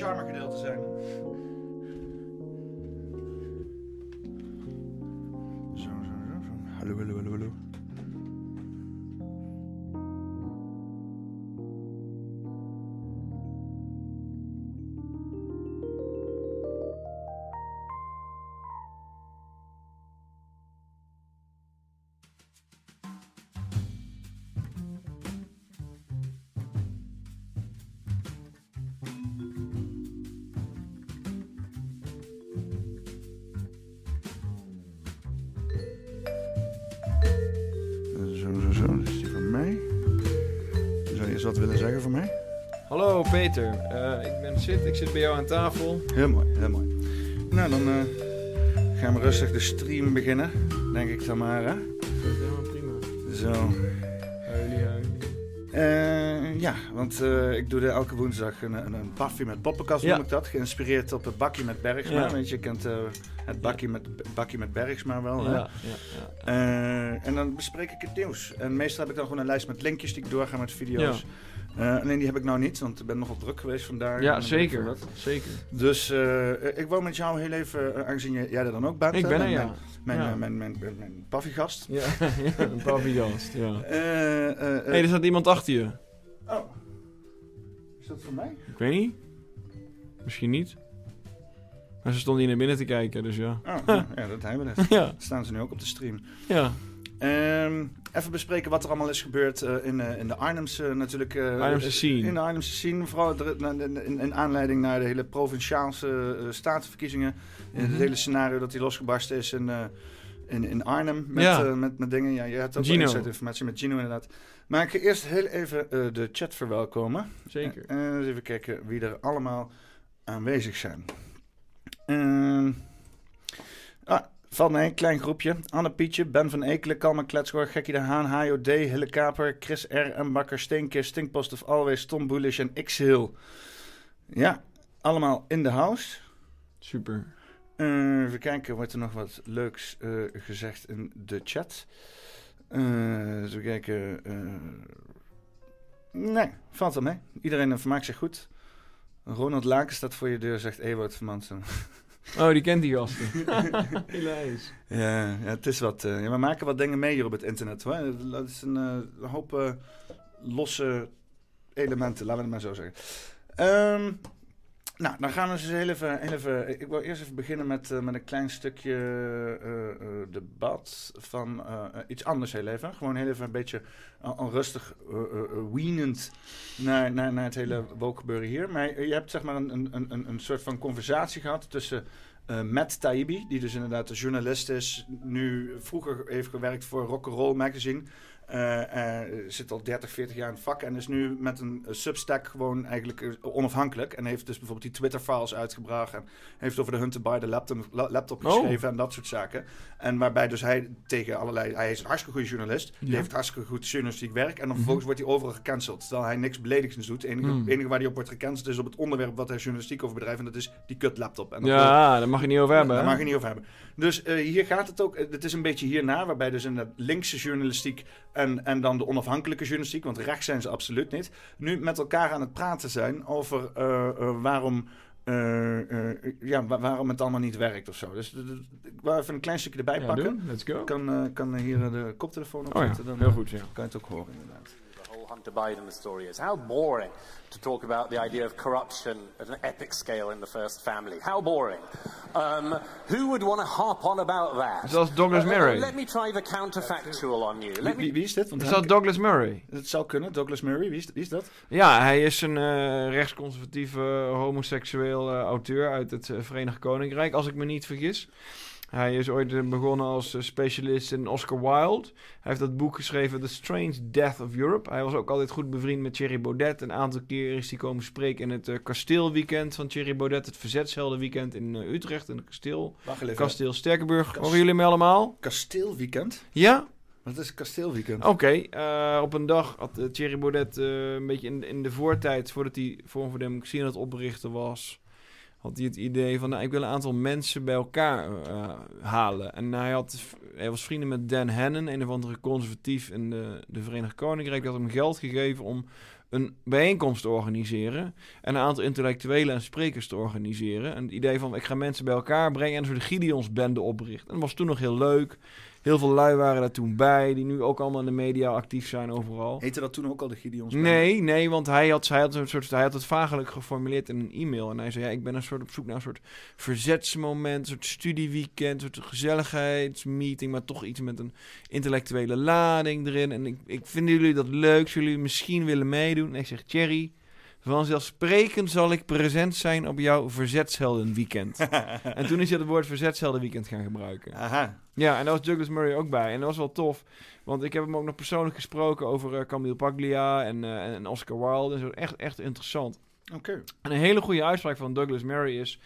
charme gedeelte zijn. Wat willen zeggen voor mij? Hallo Peter, Eh, ik ben Sid, ik zit bij jou aan tafel. Heel mooi, heel mooi. Nou, dan eh, gaan we rustig de stream beginnen. Denk ik dan maar, hè? Helemaal prima. Zo. Huilie, huilie. Eh, ja, want eh, ik doe er elke woensdag een, een, een paffie met poppenkast, Ja. noem ik dat. Geïnspireerd op het bakkie met Bergsma. Ja. Weet je, je kent eh, het bakkie met, bakkie met Bergsma wel, hè? Ja, ja, ja. Eh, en dan bespreek ik het nieuws. En meestal heb ik dan gewoon een lijst met linkjes die ik doorga met video's. Eh, alleen die heb ik nou niet, want ik ben nogal druk geweest vandaag. Ja, zeker. wat. Zeker. Dus eh, ik wou met jou heel even, aangezien jij er dan ook bent. Ik ben er, ja. Mijn, Ja. mijn, mijn, mijn, mijn, paffiegast. Ja, ja een paviljoens, ja. Hé, hey, er staat iemand achter je. Oh. Is dat voor mij? Ik weet niet. Misschien niet. Maar ze stonden hier naar binnen te kijken, dus ja. Oh, ja, ja, dat hebben we dus. Ja, Staan ze nu ook op de stream. ja. Ehm, even bespreken wat er allemaal is gebeurd eh, in, eh, in de Arnhemse natuurlijk. eh, Arnhemse scene. In de Arnhemse scene. Vooral in, in, in aanleiding naar de hele provinciaalse statenverkiezingen. In Mhm. het hele scenario dat die losgebarsten is in, in, in Arnhem. Met, Ja. met, met dingen. Ja, je hebt ook Gino. informatie met Gino inderdaad. Maar ik ga eerst heel even de chat verwelkomen. Zeker. En eens even kijken wie er allemaal aanwezig zijn. Ehm ah, valt mee, klein groepje. Anne Pietje, Ben van Ekelen, Kalma Kletsgoor, Gekkie de Haan, HOD, Hille Kaper, Chris R. M. Bakker, Steenkist, Stinkpost of Always, Tom Boelish en X-Hill. Ja, allemaal in de house. Super. Eh, even kijken, wordt er nog wat leuks eh, gezegd in de chat? Eh even kijken. eh, nee, valt wel mee. Iedereen eh, vermaakt zich goed. Ronald Laken staat voor je deur, zegt Ewout van Mansen. Oh, die kent die gasten. Helaas. ja, ja, het is wat. eh, ja, we maken wat dingen mee hier op het internet. Hoor. Dat is een eh, hoop eh, losse elementen, laten we het maar zo zeggen. Ehm, Nou, dan gaan we eens heel even, even... Ik wil eerst even beginnen met, eh, met een klein stukje eh, eh, debat van iets anders heel even. Gewoon heel even een beetje eh, eh, wienend naar, naar, naar het hele woke-gebeuren hier. Maar je hebt zeg maar een, een, een, een soort van conversatie gehad tussen... eh, Matt Taibbi, die dus inderdaad een journalist is, nu vroeger heeft gewerkt voor Rock'n'Roll Magazine. Eh, eh, zit al 30, 40 jaar in het vak en is nu met een Substack gewoon eigenlijk eh, onafhankelijk. En heeft dus bijvoorbeeld die Twitter-files uitgebracht en heeft over de Hunter by de laptop, la- laptop Oh. geschreven en dat soort zaken. En waarbij dus hij tegen allerlei... Hij is een hartstikke goede journalist. Die Ja. heeft hartstikke goed journalistiek werk. En dan Mhm. vervolgens wordt hij overal gecanceld. Terwijl hij niks beledigends doet. Het enige, Hmm. enige waar hij op wordt gecanceld is op het onderwerp wat hij journalistiek over bedrijft. En dat is die kut laptop. En dat wil- Ja, daar mag je niet over hebben. daar mag je niet over hebben. Dus eh, hier gaat het ook. Het is een beetje hierna, waarbij dus inderdaad linkse journalistiek en, en dan de onafhankelijke journalistiek, want rechts zijn ze absoluut niet, nu met elkaar aan het praten zijn over eh, eh, waarom. eh, eh, ja, wa- waarom het allemaal niet werkt of zo. Dus ik wil even een klein stukje erbij Ja, pakken. doen. Let's go. Ik kan, eh, kan hier de koptelefoon op Oh ja, zetten. Dan heel goed, ja. kan je het ook horen inderdaad. the whole Hunter Biden story is. How boring to talk about the idea of corruption at an epic scale in the first family. How boring. Um, who would want to harp on about that? Zoals Douglas Uh, uh, Murray. let me try the counterfactual on you. Wie, Let me wie, wie is dit? Want Is dat Douglas Murray? het zou kunnen, Douglas Murray. Wie is, wie is dat? Ja, hij is een eh, rechtsconservatieve homoseksueel eh, auteur uit het eh, Verenigd Koninkrijk, als ik me niet vergis. Hij is ooit eh, begonnen als eh, specialist in Oscar Wilde. Hij heeft dat boek geschreven, The Strange Death of Europe. Hij was ook altijd goed bevriend met Thierry Baudet. Een aantal keer is hij komen spreken in het eh, kasteelweekend van Thierry Baudet. Het Verzetsheldenweekend in eh, Utrecht, in het kasteel. Even. Kasteel Sterkenburg. Kas- Horen jullie me allemaal? Kasteelweekend? Ja? Wat is kasteelweekend? Oké, eh, op een dag had Thierry Baudet een beetje in, in de voortijd, voordat hij Vorm voor Democratie aan het oprichten was, had hij het idee van, nou, ik wil een aantal mensen bij elkaar halen. En hij, had, hij was vrienden met Dan Hannon, een of andere conservatief in de, de Verenigd Koninkrijk, die had hem geld gegeven om een bijeenkomst te organiseren en een aantal intellectuelen en sprekers te organiseren. En het idee van, ik ga mensen bij elkaar brengen en een soort Gideonsbende oprichten. En dat was toen nog heel leuk. Heel veel lui waren daar toen bij, die nu ook allemaal in de media actief zijn overal. Heette dat toen ook al de Gideons? Nee, nee, want hij had, hij, had een soort, hij had het vagelijk geformuleerd in een e-mail. En hij zei, ja, ik ben een soort op zoek naar een soort verzetsmoment, een soort studieweekend, een soort gezelligheidsmeeting, maar toch iets met een intellectuele lading erin. En ik, ik vinden jullie dat leuk, zullen jullie misschien willen meedoen? En ik zeg, Thierry, vanzelfsprekend zal ik present zijn op jouw verzetsheldenweekend. en toen is hij het woord verzetsheldenweekend gaan gebruiken. Aha. Ja, en daar was Douglas Murray ook bij. En dat was wel tof. Want ik heb hem ook nog persoonlijk gesproken over eh, Camille Paglia en, eh, en Oscar Wilde. En zo. Echt, echt interessant. Oké. En een hele goede uitspraak van Douglas Murray is...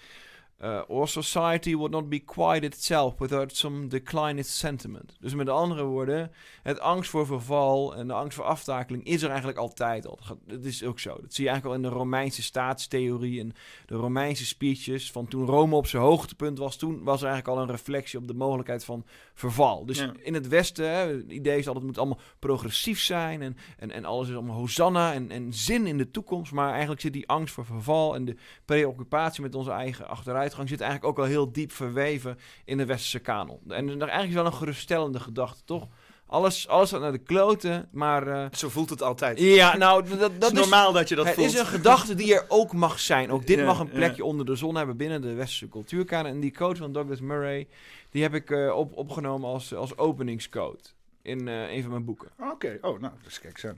eh, our society would not be quite itself without some decline in its sentiment. Dus met andere woorden, het angst voor verval en de angst voor aftakeling is er eigenlijk altijd al. Dat is ook zo. Dat zie je eigenlijk al in de Romeinse staatstheorie en de Romeinse speeches. Van toen Rome op zijn hoogtepunt was, toen was er eigenlijk al een reflectie op de mogelijkheid van verval. Dus Ja. in het Westen, hè, het idee is altijd het moet allemaal progressief zijn en, en, en alles is allemaal hosanna en, en zin in de toekomst. Maar eigenlijk zit die angst voor verval en de preoccupatie met onze eigen achteruitgang zit eigenlijk ook al heel diep verweven in de westerse kanon. En er eigenlijk is wel een geruststellende gedachte, toch? Alles, alles gaat naar de kloten, maar... eh, Zo voelt het altijd. ja, nou, dat, dat het is is... normaal dat je dat het voelt. is een gedachte die er ook mag zijn. Ook dit Ja, mag een ja. plekje onder de zon hebben binnen de westerse cultuurkanon. En die code van Douglas Murray, die heb ik eh, op, opgenomen als, als openingscode in eh, een van mijn boeken. Oké, oh, nou, dat is kijk zo.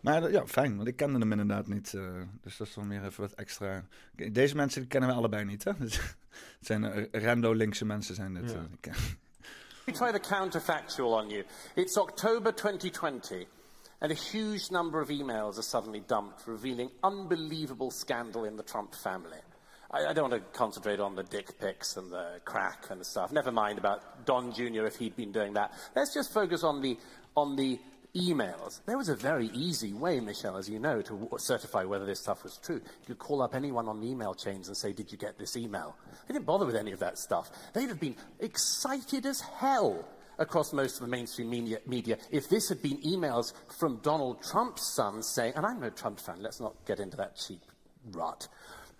Maar ja, fijn, want ik kende hem inderdaad niet. eh, dus dat is dan weer even wat extra. Deze mensen die kennen we allebei niet, hè? Het zijn eh, rando-linkse mensen zijn dit. Ja. ik ken- Let me try the counterfactual on you. It's October 2020, and a huge number of emails are suddenly dumped revealing unbelievable scandal in the Trump family. I, I don't want to concentrate on the dick pics and the crack and the stuff. Never mind about Don Jr. if he'd been doing that. Let's just focus on the on the emails. There was a very easy way, Michelle, as you know, to certify whether this stuff was true. You could call up anyone on the email chains and say, Did you get this email? They didn't bother with any of that stuff. They'd have been excited as hell across most of the mainstream media, media if this had been emails from Donald Trump's son saying, and I'm no Trump fan, let's not get into that cheap rut.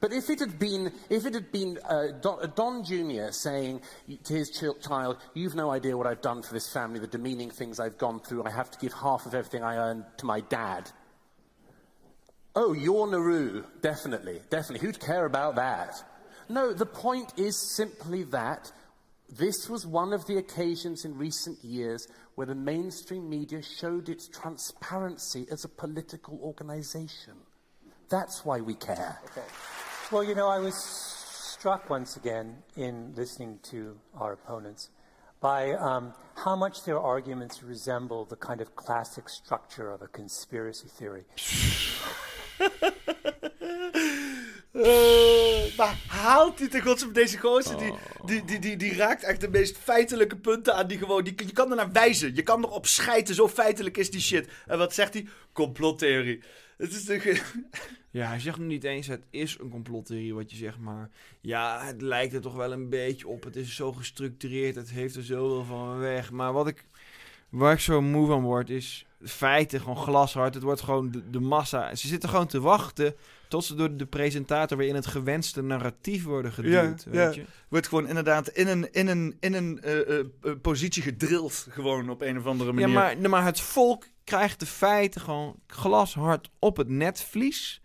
But if it had been, if it had been uh, Don, uh, Don Jr. saying to his chil- child, "You've no idea what I've done for this family, the demeaning things I've gone through. I have to give half of everything I earn to my dad," Oh, you're Nauru, definitely, definitely. Who'd care about that? No, the point is simply that this was one of the occasions in recent years where the mainstream media showed its transparency as a political organization. That's why we care. Okay. Well, you know, I was struck once again in listening to our opponents by um, how much their arguments resemble the kind of classic structure of a conspiracy theory. Uh, maar haalt hij ten godsdienst deze gozer? Die, die, die, die, die raakt echt de meest feitelijke punten aan die gewoon... Die, je kan er naar wijzen. Je kan erop schijten. Zo feitelijk is die shit. En wat zegt hij? Complottheorie. Het is toch... Ja, hij zegt nu niet eens het is een complottheorie wat je zegt, maar ja, het lijkt er toch wel een beetje op. Het is zo gestructureerd, het heeft er zoveel van weg. Maar wat ik, waar ik zo moe van word, is feiten gewoon glashard. Het wordt gewoon de, de massa. Ze zitten gewoon te wachten tot ze door de presentator weer in het gewenste narratief worden geduwd. Ja, weet ja. je? Wordt gewoon inderdaad in een, in een, in een eh, eh, eh, positie gedrild. Gewoon op een of andere manier. Ja, maar, maar het volk krijgt de feiten gewoon glashard op het netvlies.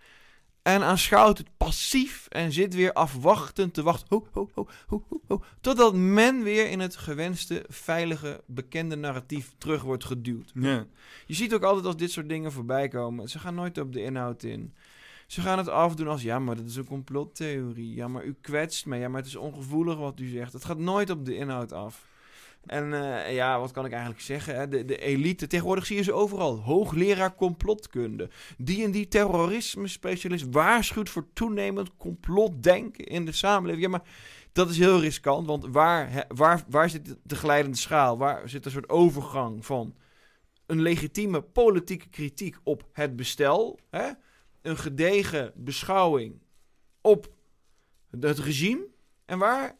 En aanschouwt het passief en zit weer afwachtend te wachten. Ho, ho, ho, ho, ho, ho, totdat men weer in het gewenste, veilige, bekende narratief terug wordt geduwd. Ja. Je ziet ook altijd als dit soort dingen voorbij komen. Ze gaan nooit op de inhoud in. Ze gaan het afdoen als, ja, maar dat is een complottheorie. Ja, maar u kwetst me. Ja, maar het is ongevoelig wat u zegt. Het gaat nooit op de inhoud af. En eh, ja, wat kan ik eigenlijk zeggen? Hè? De, de elite, tegenwoordig zie je ze overal. Hoogleraar complotkunde. Die en die terrorisme-specialist waarschuwt voor toenemend complotdenken in de samenleving. Ja, maar dat is heel riskant, want waar, waar, waar zit de glijdende schaal? Waar zit een soort overgang van een legitieme politieke kritiek op het bestel? Hè? Een gedegen beschouwing op het regime? En waar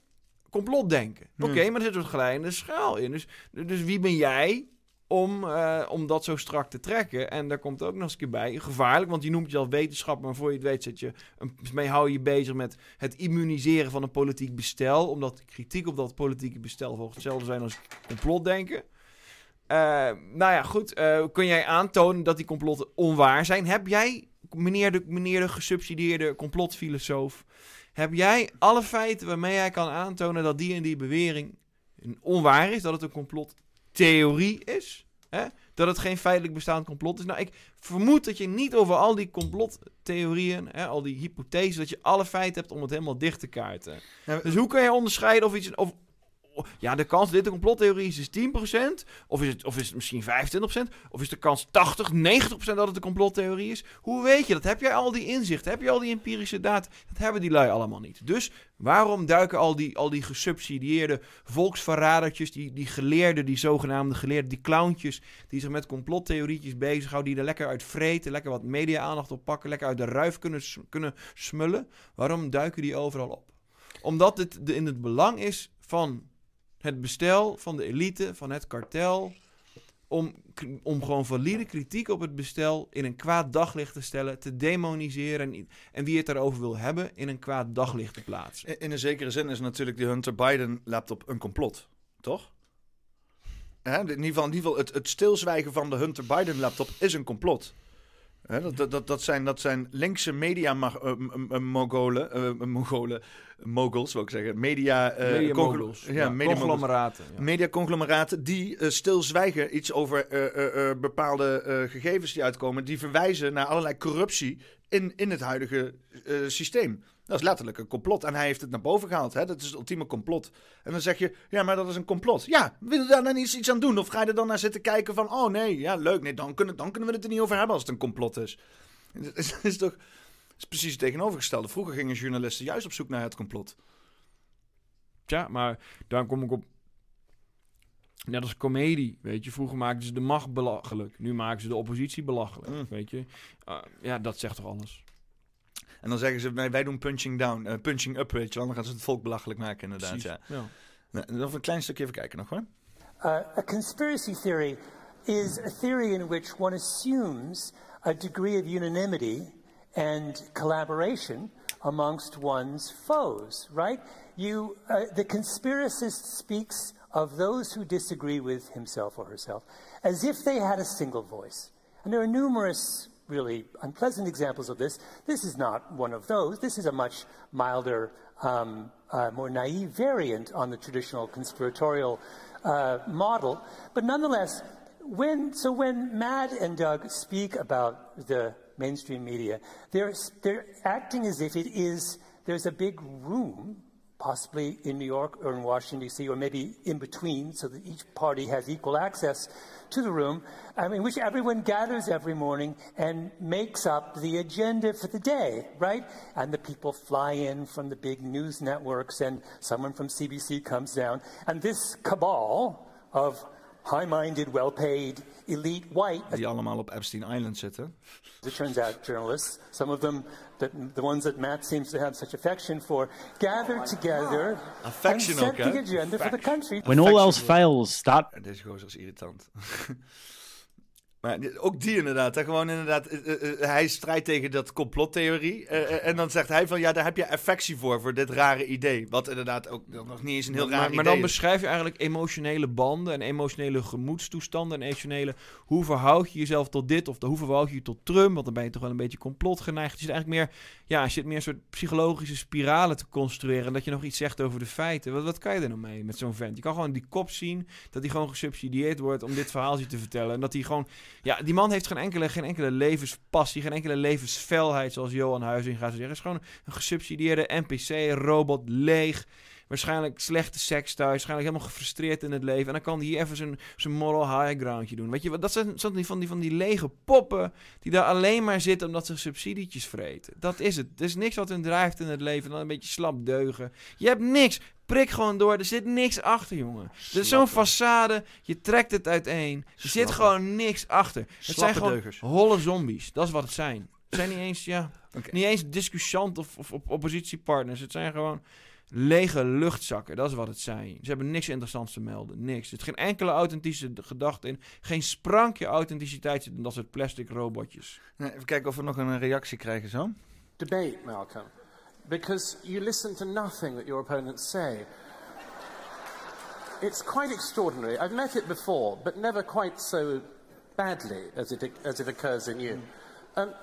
complotdenken. Hmm. Oké, maar er zit een glijdende schaal in. Dus, dus wie ben jij om, eh, om dat zo strak te trekken? En daar komt ook nog eens een keer bij, gevaarlijk, want je noemt je al wetenschap, maar voor je het weet zit je, een, mee hou je bezig met het immuniseren van een politiek bestel, omdat kritiek op dat politieke bestel volgens hetzelfde zijn als complotdenken. Eh, nou ja, goed. eh, kun jij aantonen dat die complotten onwaar zijn? Heb jij, meneer de, meneer de gesubsidieerde complotfilosoof, heb jij alle feiten waarmee jij kan aantonen dat die en die bewering onwaar is? Dat het een complottheorie is? Hè? Dat het geen feitelijk bestaand complot is? Nou, ik vermoed dat je niet over al die complottheorieën, hè, al die hypotheses, dat je alle feiten hebt om het helemaal dicht te kaarten. Dus hoe kun je onderscheiden of iets... Of, ja, de kans dat dit een complottheorie is, is 10%. Of is, het, of is het misschien 25%? Of is de kans 80, 90% dat het een complottheorie is? Hoe weet je dat? Heb jij al die inzichten? Heb je al die empirische data? Dat hebben die lui allemaal niet. Dus waarom duiken al die, al die gesubsidieerde volksverradertjes, die, die geleerden, die zogenaamde geleerden, die clowntjes, die zich met complottheorietjes bezighouden, die er lekker uit vreten, lekker wat media-aandacht op pakken, lekker uit de ruif kunnen, kunnen smullen? Waarom duiken die overal op? Omdat het in het belang is van het bestel, van de elite, van het kartel. Om, om gewoon valide kritiek op het bestel in een kwaad daglicht te stellen, te demoniseren. En, en wie het daarover wil hebben, in een kwaad daglicht te plaatsen. In, in een zekere zin is natuurlijk die Hunter Biden laptop een complot, toch? Hè, in, ieder geval, in ieder geval, het, het stilzwijgen van de Hunter Biden laptop is een complot. Dat, dat, dat, zijn, dat zijn linkse media mag- eh, mogolen, eh, mogolen, moguls wil ik zeggen, media, eh, Media moguls. ja, Ja, media conglomeraten. Ja. Mediaconglomeraten die stilzwijgen iets over bepaalde gegevens die uitkomen, die verwijzen naar allerlei corruptie in, in het huidige systeem. Dat is letterlijk een complot. En hij heeft het naar boven gehaald. Hè? Dat is het ultieme complot. En dan zeg je, ja, maar dat is een complot. Ja, wil je daar dan iets, iets aan doen? Of ga je er dan naar zitten kijken van, oh nee, ja, leuk. Nee, dan kunnen, dan kunnen we het er niet over hebben als het een complot is. Het is, toch is precies het tegenovergestelde. Vroeger gingen journalisten juist op zoek naar het complot. Tja, maar daar kom ik op. Net als comedie, weet je. Vroeger maakten ze de macht belachelijk. Nu maken ze de oppositie belachelijk, Mm. weet je. Uh, ja, dat zegt toch alles. En dan zeggen ze, nee, wij doen punching down, eh, punching up, weet je wel. Dan gaan ze het volk belachelijk maken, inderdaad. Precies. Ja. Ja. Nou, Nog een klein stukje even kijken nog hoor. Uh, a conspiracy theory is a theory in which one assumes a degree of unanimity and collaboration amongst one's foes, right? You, uh, the conspiracist speaks of those who disagree with himself or herself as if they had a single voice. And there are numerous really unpleasant examples of this. This is not one of those. This is a much milder, um, uh, more naive variant on the traditional conspiratorial uh, model. But nonetheless, when, so when Matt and Doug speak about the mainstream media, they're, they're acting as if it is, there's a big room possibly in New York or in Washington, D.C., or maybe in between, so that each party has equal access to the room, um, I mean, which everyone gathers every morning and makes up the agenda for the day, right? And the people fly in from the big news networks, and someone from CBC comes down, and this cabal of high-minded, well-paid, elite white. Die allemaal op Epstein Island zitten. It turns out journalists, some of them, that, the ones that Matt seems to have such affection for, gathered together Affection and set ook, the agenda for the country. When all else fails, start En Deze gozer is irritant. Maar ook die inderdaad. Hè? Gewoon inderdaad, eh, eh, eh, hij strijdt tegen dat complottheorie. en dan zegt hij van, ja, daar heb je affectie voor, voor dit rare idee. Wat inderdaad ook nog niet eens een heel raar maar, idee maar dan is. beschrijf je eigenlijk emotionele banden en emotionele gemoedstoestanden en emotionele... Hoe verhoud je jezelf tot dit of hoe verhoud je je tot Trump? Want dan ben je toch wel een beetje complot geneigd. Je zit eigenlijk meer, ja, je zit meer een soort psychologische spiralen te construeren. En dat je nog iets zegt over de feiten. Wat, wat kan je er nou mee met zo'n vent? Je kan gewoon die kop zien dat hij gewoon gesubsidieerd wordt om dit verhaaltje te vertellen. En dat hij gewoon, ja, die man heeft geen enkele, geen enkele levenspassie, geen enkele levensfelheid, zoals Johan Huizing gaat zeggen. Het is gewoon een gesubsidieerde NPC-robot, leeg. Waarschijnlijk slechte seks thuis. Waarschijnlijk helemaal gefrustreerd in het leven. En dan kan hij hier even zijn, zijn moral high groundje doen. Weet je, wat? dat zijn, zijn die van, die van die lege poppen. die daar alleen maar zitten omdat ze subsidietjes vreten. Dat is het. Er is niks wat hun drijft in het leven. Dan een beetje slap deugen. Je hebt niks. Prik gewoon door. Er zit niks achter, jongen. Er is zo'n façade. Je trekt het uiteen. Er zit gewoon niks achter. Het zijn gewoon deugers. holle zombies. Dat is wat het zijn. Het zijn niet eens, ja, niet eens discussant of, of, of oppositiepartners. Het zijn gewoon lege luchtzakken. Dat is wat het zijn. Ze hebben niks interessants te melden. Niks. Er zit geen enkele authentische gedachte in. Geen sprankje authenticiteit zit in dat soort plastic robotjes. Nee, even kijken of we nog een reactie krijgen zo. debate, Malcolm, because you listen to nothing that your opponents say. It's quite extraordinary. I've met it before, but never quite so badly as it, as it occurs in you. Um,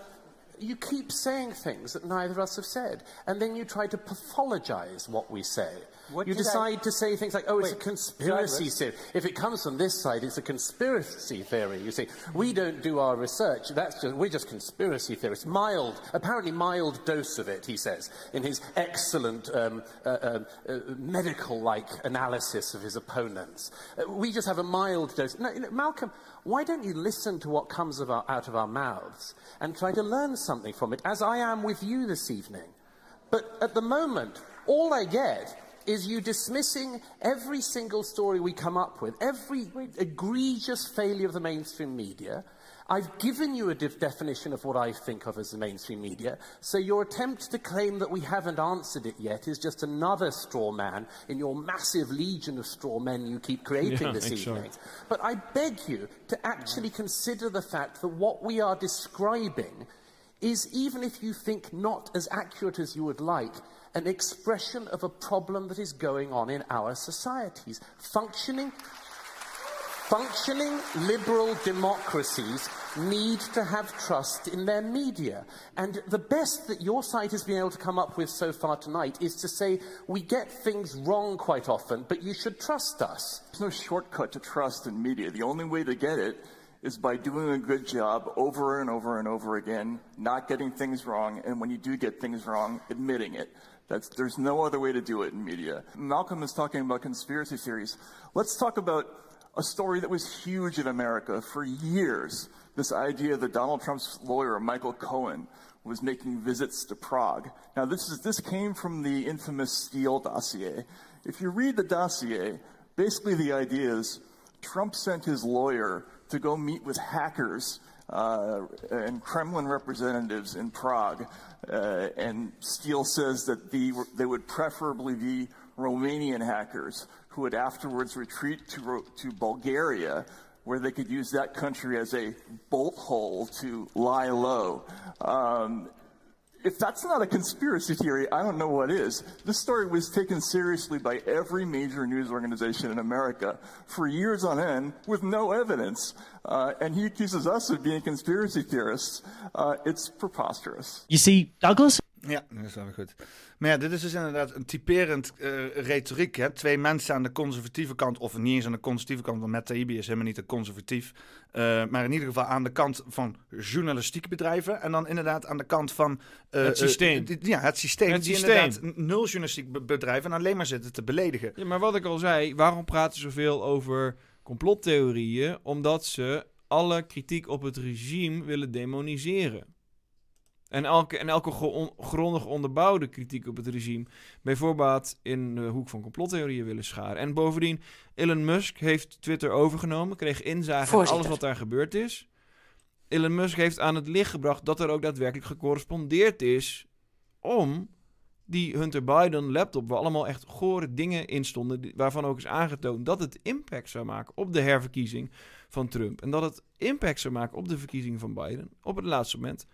you keep saying things that neither of us have said, and then you try to pathologize what we say. What you did I- decide to say things like, oh, it's Wait, a conspiracy theory. If it comes from this side, it's a conspiracy theory. You see, we don't do our research. That's just we're just conspiracy theorists. Mild, apparently mild dose of it. He says in his excellent um, uh, um, uh, medical-like analysis of his opponents. Uh, we just have a mild dose. No, you know, Malcolm, why don't you listen to what comes of our, out of our mouths and try to learn something from it, as I am with you this evening? But at the moment, all I get is you dismissing every single story we come up with, every egregious failure of the mainstream media. I've given you a def- definition of what I think of as the mainstream media, so your attempt to claim that we haven't answered it yet is just another straw man in your massive legion of straw men you keep creating Yeah, this evening. But I beg you to actually consider the fact that what we are describing is, even if you think not as accurate as you would like, an expression of a problem that is going on in our societies. Functioning, functioning liberal democracies need to have trust in their media. And the best that your side has been able to come up with so far tonight is to say, we get things wrong quite often, but you should trust us. There's no shortcut to trust in media. The only way to get it is by doing a good job over and over and over again, not getting things wrong, and when you do get things wrong, admitting it. That's, there's no other way to do it in media. Malcolm is talking about conspiracy theories. Let's talk about a story that was huge in America for years. This idea that Donald Trump's lawyer, Michael Cohen, was making visits to Prague. Now, this, is, this came from the infamous Steele dossier. If you read the dossier, basically the idea is Trump sent his lawyer to go meet with hackers uh, and Kremlin representatives in Prague. Uh, and Steele says that the, they would preferably be Romanian hackers who would afterwards retreat to, to Bulgaria, where they could use that country as a bolt hole to lie low. Um, if that's not a conspiracy theory, I don't know what is. This story was taken seriously by every major news organization in America for years on end with no evidence. Uh, and he accuses us of being conspiracy theorists. Uh, it's preposterous. You see, Douglas Ja, dat is wel goed. Maar ja, dit is dus inderdaad een typerend eh, retoriek. Hè? Twee mensen aan de conservatieve kant, of niet eens aan de conservatieve kant, want Matt Taibbi is helemaal niet een conservatief. eh, maar in ieder geval aan de kant van journalistieke bedrijven. En dan inderdaad aan de kant van... eh, Het systeem. ja, het systeem. Het die systeem. inderdaad nul journalistiek be- bedrijven en alleen maar zitten te beledigen. Ja, maar wat ik al zei, waarom praten ze zoveel over complottheorieën? Omdat ze alle kritiek op het regime willen demoniseren. En elke, en elke gro- grondig onderbouwde kritiek op het regime bij voorbaat in de hoek van complottheorieën willen scharen. En bovendien, Elon Musk heeft Twitter overgenomen, kreeg inzage in alles wat daar gebeurd is. Elon Musk heeft aan het licht gebracht dat er ook daadwerkelijk gecorrespondeerd is om die Hunter Biden laptop, waar allemaal echt gore dingen in stonden, waarvan ook is aangetoond dat het impact zou maken op de herverkiezing van Trump. En dat het impact zou maken op de verkiezing van Biden op het laatste moment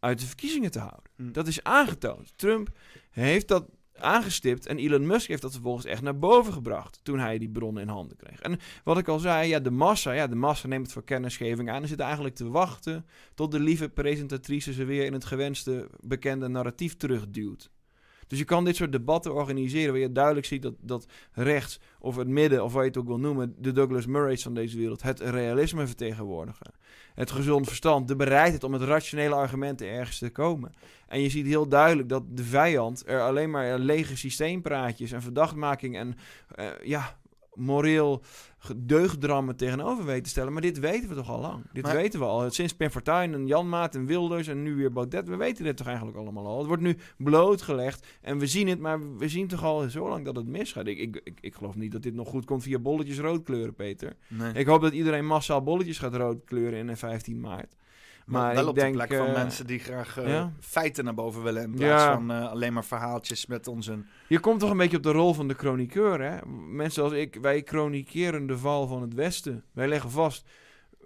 uit de verkiezingen te houden. Hm. Dat is aangetoond. Trump heeft dat aangestipt en Elon Musk heeft dat vervolgens echt naar boven gebracht toen hij die bronnen in handen kreeg. En wat ik al zei, ja, de massa, ja, de massa neemt het voor kennisgeving aan en zit eigenlijk te wachten tot de lieve presentatrice ze weer in het gewenste bekende narratief terugduwt. Dus je kan dit soort debatten organiseren waar je duidelijk ziet dat, dat rechts of het midden, of wat je het ook wil noemen, de Douglas Murray's van deze wereld, het realisme vertegenwoordigen. Het gezond verstand, de bereidheid om met rationele argumenten ergens te komen. En je ziet heel duidelijk dat de vijand er alleen maar lege systeempraatjes en verdachtmaking en eh, ja, moreel deugdrammen tegenover weet te stellen. Maar dit weten we toch al lang. Dit Maar- weten we al. Sinds Pim Fortuyn en Jan Maat en Wilders en nu weer Baudet. We weten dit toch eigenlijk allemaal al. Het wordt nu blootgelegd en we zien het, maar we zien toch al zo lang dat het misgaat. Ik, ik, ik, ik geloof niet dat dit nog goed komt via bolletjes rood kleuren, Peter. Nee. Ik hoop dat iedereen massaal bolletjes gaat rood kleuren in 15 maart. Maar, Maar wel ik op denk, de plek van eh, mensen die graag eh, ja. feiten naar boven willen. In plaats Ja. van eh, alleen maar verhaaltjes met onzin. Je komt toch een beetje op de rol van de chroniqueur, hè? Mensen als ik, wij chronikeren de val van het Westen. Wij leggen vast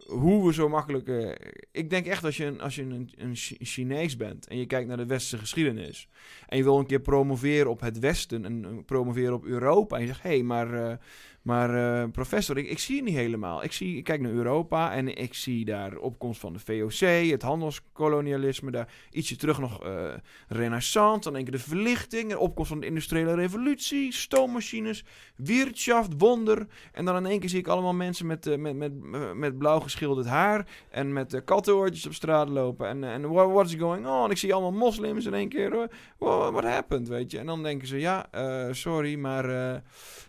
hoe we zo makkelijk... eh, ik denk echt als je, een, als je een, een Chi- Chinees bent en je kijkt naar de westerse geschiedenis... en je wil een keer promoveren op het Westen en eh, promoveren op Europa... en je zegt, hé, hey, maar, eh, maar professor, ik, zie het niet helemaal. Ik, zie, ik kijk naar Europa en ik zie daar opkomst van de VOC, het handelskolonialisme... daar ietsje terug nog renaissance, dan denk ik de verlichting, de opkomst van de industriële revolutie, stoommachines, Wirtschaft, wonder. En dan in één keer zie ik allemaal mensen met, met, met, met blauw geschilderd haar en met uh, kattenoortjes op straat lopen. En, eh, en what, what's going on? Ik zie allemaal moslims in één keer. What, what happened, weet je? En dan denken ze, ja, eh, sorry, maar eh,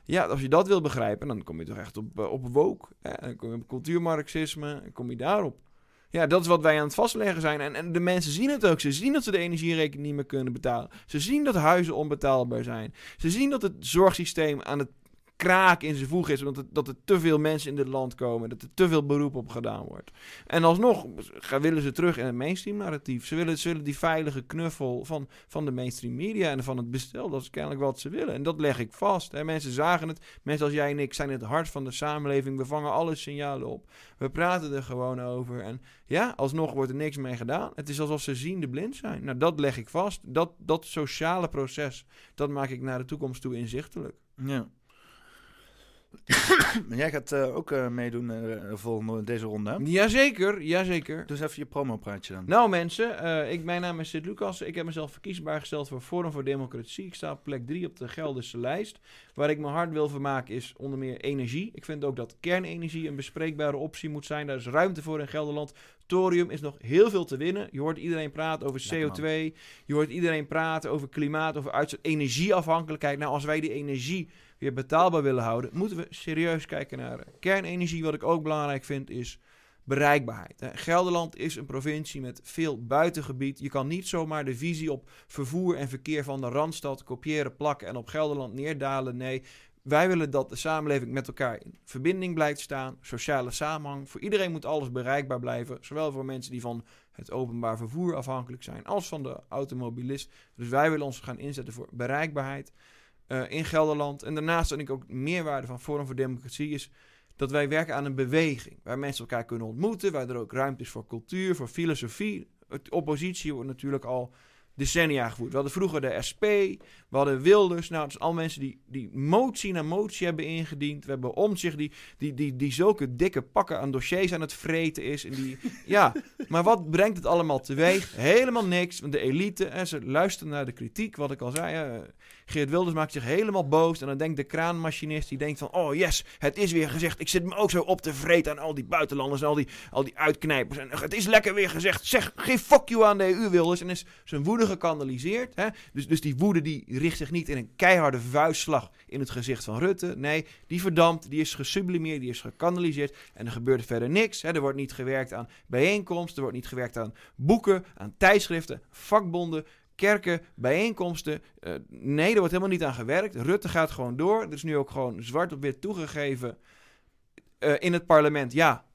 ja, als je dat wil begrijpen, dan kom je toch echt op, op woke. Hè? Dan kom je op cultuurmarxisme, dan kom je daarop. Ja, dat is wat wij aan het vastleggen zijn. En, en de mensen zien het ook. Ze zien dat ze de energierekening niet meer kunnen betalen. Ze zien dat huizen onbetaalbaar zijn. Ze zien dat het zorgsysteem aan het kraak in zijn voeg is. Omdat het, dat er te veel mensen in dit land komen. Dat er te veel beroep op gedaan wordt. En alsnog gaan, willen ze terug in het mainstream narratief. Ze willen, ze willen die veilige knuffel van, van de mainstream media en van het bestel. Dat is kennelijk wat ze willen. En dat leg ik vast. Hè. Mensen zagen het. Mensen als jij en ik zijn het hart van de samenleving. We vangen alle signalen op. We praten er gewoon over. En ja, alsnog wordt er niks mee gedaan. Het is alsof ze ziende blind zijn. Nou, dat leg ik vast. Dat, dat sociale proces, dat maak ik naar de toekomst toe inzichtelijk. Ja. Maar jij gaat eh, ook eh, meedoen volgende deze ronde. Hè? Jazeker, jazeker. Dus even je promopraatje dan. Nou mensen, uh, ik, mijn naam is Sid Lucas. Ik heb mezelf verkiesbaar gesteld voor Forum voor Democratie. Ik sta op plek 3 op de Gelderse lijst. Waar ik me hard wil vermaken is onder meer energie. Ik vind ook dat kernenergie een bespreekbare optie moet zijn. Daar is ruimte voor in Gelderland. Thorium is nog heel veel te winnen. Je hoort iedereen praten over CO2. Je hoort iedereen praten over klimaat, over energieafhankelijkheid. Nou, als wij die energie weer betaalbaar willen houden, moeten we serieus kijken naar kernenergie. Wat ik ook belangrijk vind is bereikbaarheid. Gelderland is een provincie met veel buitengebied. Je kan niet zomaar de visie op vervoer en verkeer van de Randstad kopiëren, plakken en op Gelderland neerdalen. Nee, wij willen dat de samenleving met elkaar in verbinding blijft staan, sociale samenhang. Voor iedereen moet alles bereikbaar blijven, zowel voor mensen die van het openbaar vervoer afhankelijk zijn, als van de automobilist. Dus wij willen ons gaan inzetten voor bereikbaarheid uh, in Gelderland. En daarnaast denk ik ook meerwaarde van Forum voor Democratie is dat wij werken aan een beweging waar mensen elkaar kunnen ontmoeten, waar er ook ruimte is voor cultuur, voor filosofie, Het oppositie wordt natuurlijk al decennia gevoerd. We hadden vroeger de SP, we hadden Wilders. Nou, het zijn al mensen die, die motie na motie hebben ingediend. We hebben Omtzigt die, die, die, die zulke dikke pakken aan dossiers aan het vreten is. En die, ja, maar wat brengt het allemaal teweeg? Helemaal niks. Want de elite, hè, ze luisteren naar de kritiek, wat ik al zei. Hè. Geert Wilders maakt zich helemaal boos. En dan denkt de kraanmachinist, die denkt van... Oh yes, het is weer gezegd. Ik zit me ook zo op te vreten aan al die buitenlanders en al die, al die uitknijpers. En het is lekker weer gezegd. Zeg, geen fuck you aan de EU, Wilders. En is zijn woede gekanaliseerd. Hè? Dus, dus die woede die richt zich niet in een keiharde vuistslag in het gezicht van Rutte. Nee, die verdampt, die is gesublimeerd, die is gekanaliseerd. En er gebeurt verder niks. Hè? Er wordt niet gewerkt aan bijeenkomsten, er wordt niet gewerkt aan boeken, aan tijdschriften, vakbonden kerken, bijeenkomsten. Uh, nee, er wordt helemaal niet aan gewerkt. Rutte gaat gewoon door. Er is nu ook gewoon zwart op wit toegegeven uh, in het parlement. Ja,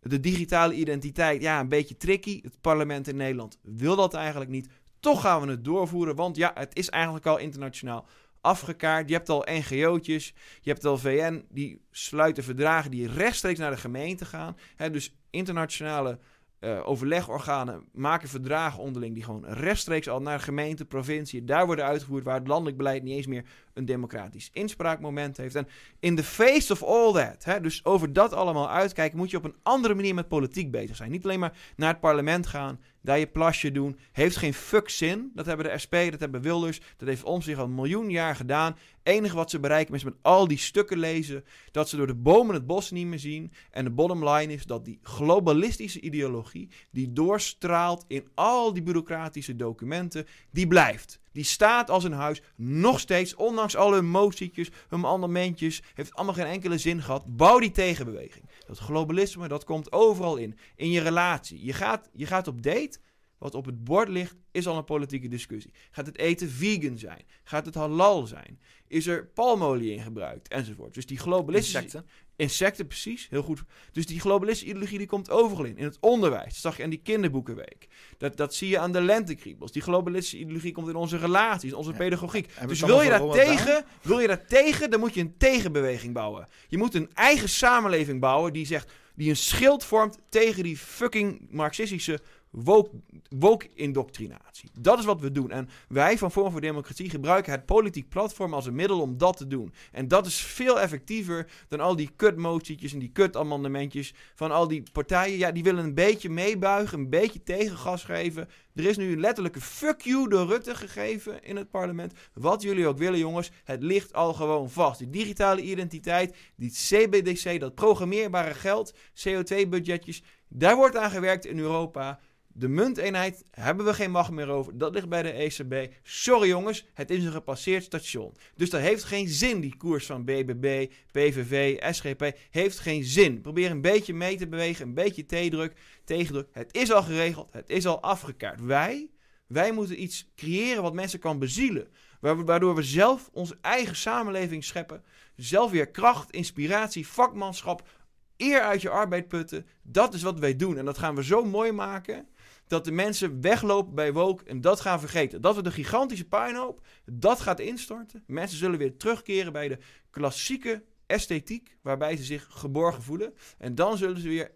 de digitale identiteit, ja, een beetje tricky. Het parlement in Nederland wil dat eigenlijk niet. Toch gaan we het doorvoeren, want ja, het is eigenlijk al internationaal afgekaart. Je hebt al NGO'tjes, je hebt al VN, die sluiten verdragen die rechtstreeks naar de gemeente gaan. He, dus internationale uh, overlegorganen maken verdragen onderling die gewoon rechtstreeks al naar gemeente, provincie, daar worden uitgevoerd waar het landelijk beleid niet eens meer een democratisch inspraakmoment heeft. En in the face of all that, hè, dus over dat allemaal uitkijken, moet je op een andere manier met politiek bezig zijn. Niet alleen maar naar het parlement gaan, daar je plasje doen. Heeft geen fuck zin. Dat hebben de SP, dat hebben Wilders, dat heeft om zich al een miljoen jaar gedaan. enige wat ze bereiken is met al die stukken lezen, dat ze door de bomen het bos niet meer zien. En de bottom line is dat die globalistische ideologie, die doorstraalt in al die bureaucratische documenten, die blijft. Die staat als een huis, nog steeds, ondanks al hun motietjes, hun amendementjes, heeft allemaal geen enkele zin gehad. Bouw die tegenbeweging. Dat globalisme, dat komt overal in. In je relatie. Je gaat, je gaat op date, wat op het bord ligt, is al een politieke discussie. Gaat het eten vegan zijn? Gaat het halal zijn? Is er palmolie in gebruikt? Enzovoort. Dus die globalistische... Insecten. Insecten, precies. Heel goed. Dus die globalistische ideologie die komt overal in. In het onderwijs. Dat zag je aan die kinderboekenweek. Dat, dat zie je aan de lentekriebels. Die globalistische ideologie komt in onze relaties, onze Ja. pedagogiek. Dus wil je, daar tegen, wil je daar tegen, dan moet je een tegenbeweging bouwen. Je moet een eigen samenleving bouwen die zegt, die een schild vormt tegen die fucking marxistische woke, woke-indoctrinatie. Dat is wat we doen. En wij van Forum voor Democratie gebruiken het politiek platform als een middel om dat te doen. En dat is veel effectiever dan al die kutmotietjes en die kutammandementjes van al die partijen. Ja, die willen een beetje meebuigen, een beetje tegengas geven. Er is nu een letterlijke fuck you door Rutte gegeven in het parlement. Wat jullie ook willen, jongens, het ligt al gewoon vast. Die digitale identiteit, die CBDC, dat programmeerbare geld, CO2-budgetjes, daar wordt aan gewerkt in Europa. De munteenheid hebben we geen macht meer over. Dat ligt bij de ECB. Sorry jongens, het is een gepasseerd station. Dus dat heeft geen zin, die koers van BBB, PVV, SGP. Heeft geen zin. Probeer een beetje mee te bewegen, een beetje theedruk, tegendruk. Het is al geregeld, het is al afgekaart. Wij, wij moeten iets creëren wat mensen kan bezielen. Wa- Waardoor we zelf onze eigen samenleving scheppen. Zelf weer kracht, inspiratie, vakmanschap, eer uit je arbeid putten. Dat is wat wij doen. En dat gaan we zo mooi maken dat de mensen weglopen bij woke en dat gaan vergeten. Dat we de gigantische puinhoop, dat gaat instorten. Mensen zullen weer terugkeren bij de klassieke esthetiek, waarbij ze zich geborgen voelen. En dan zullen ze weer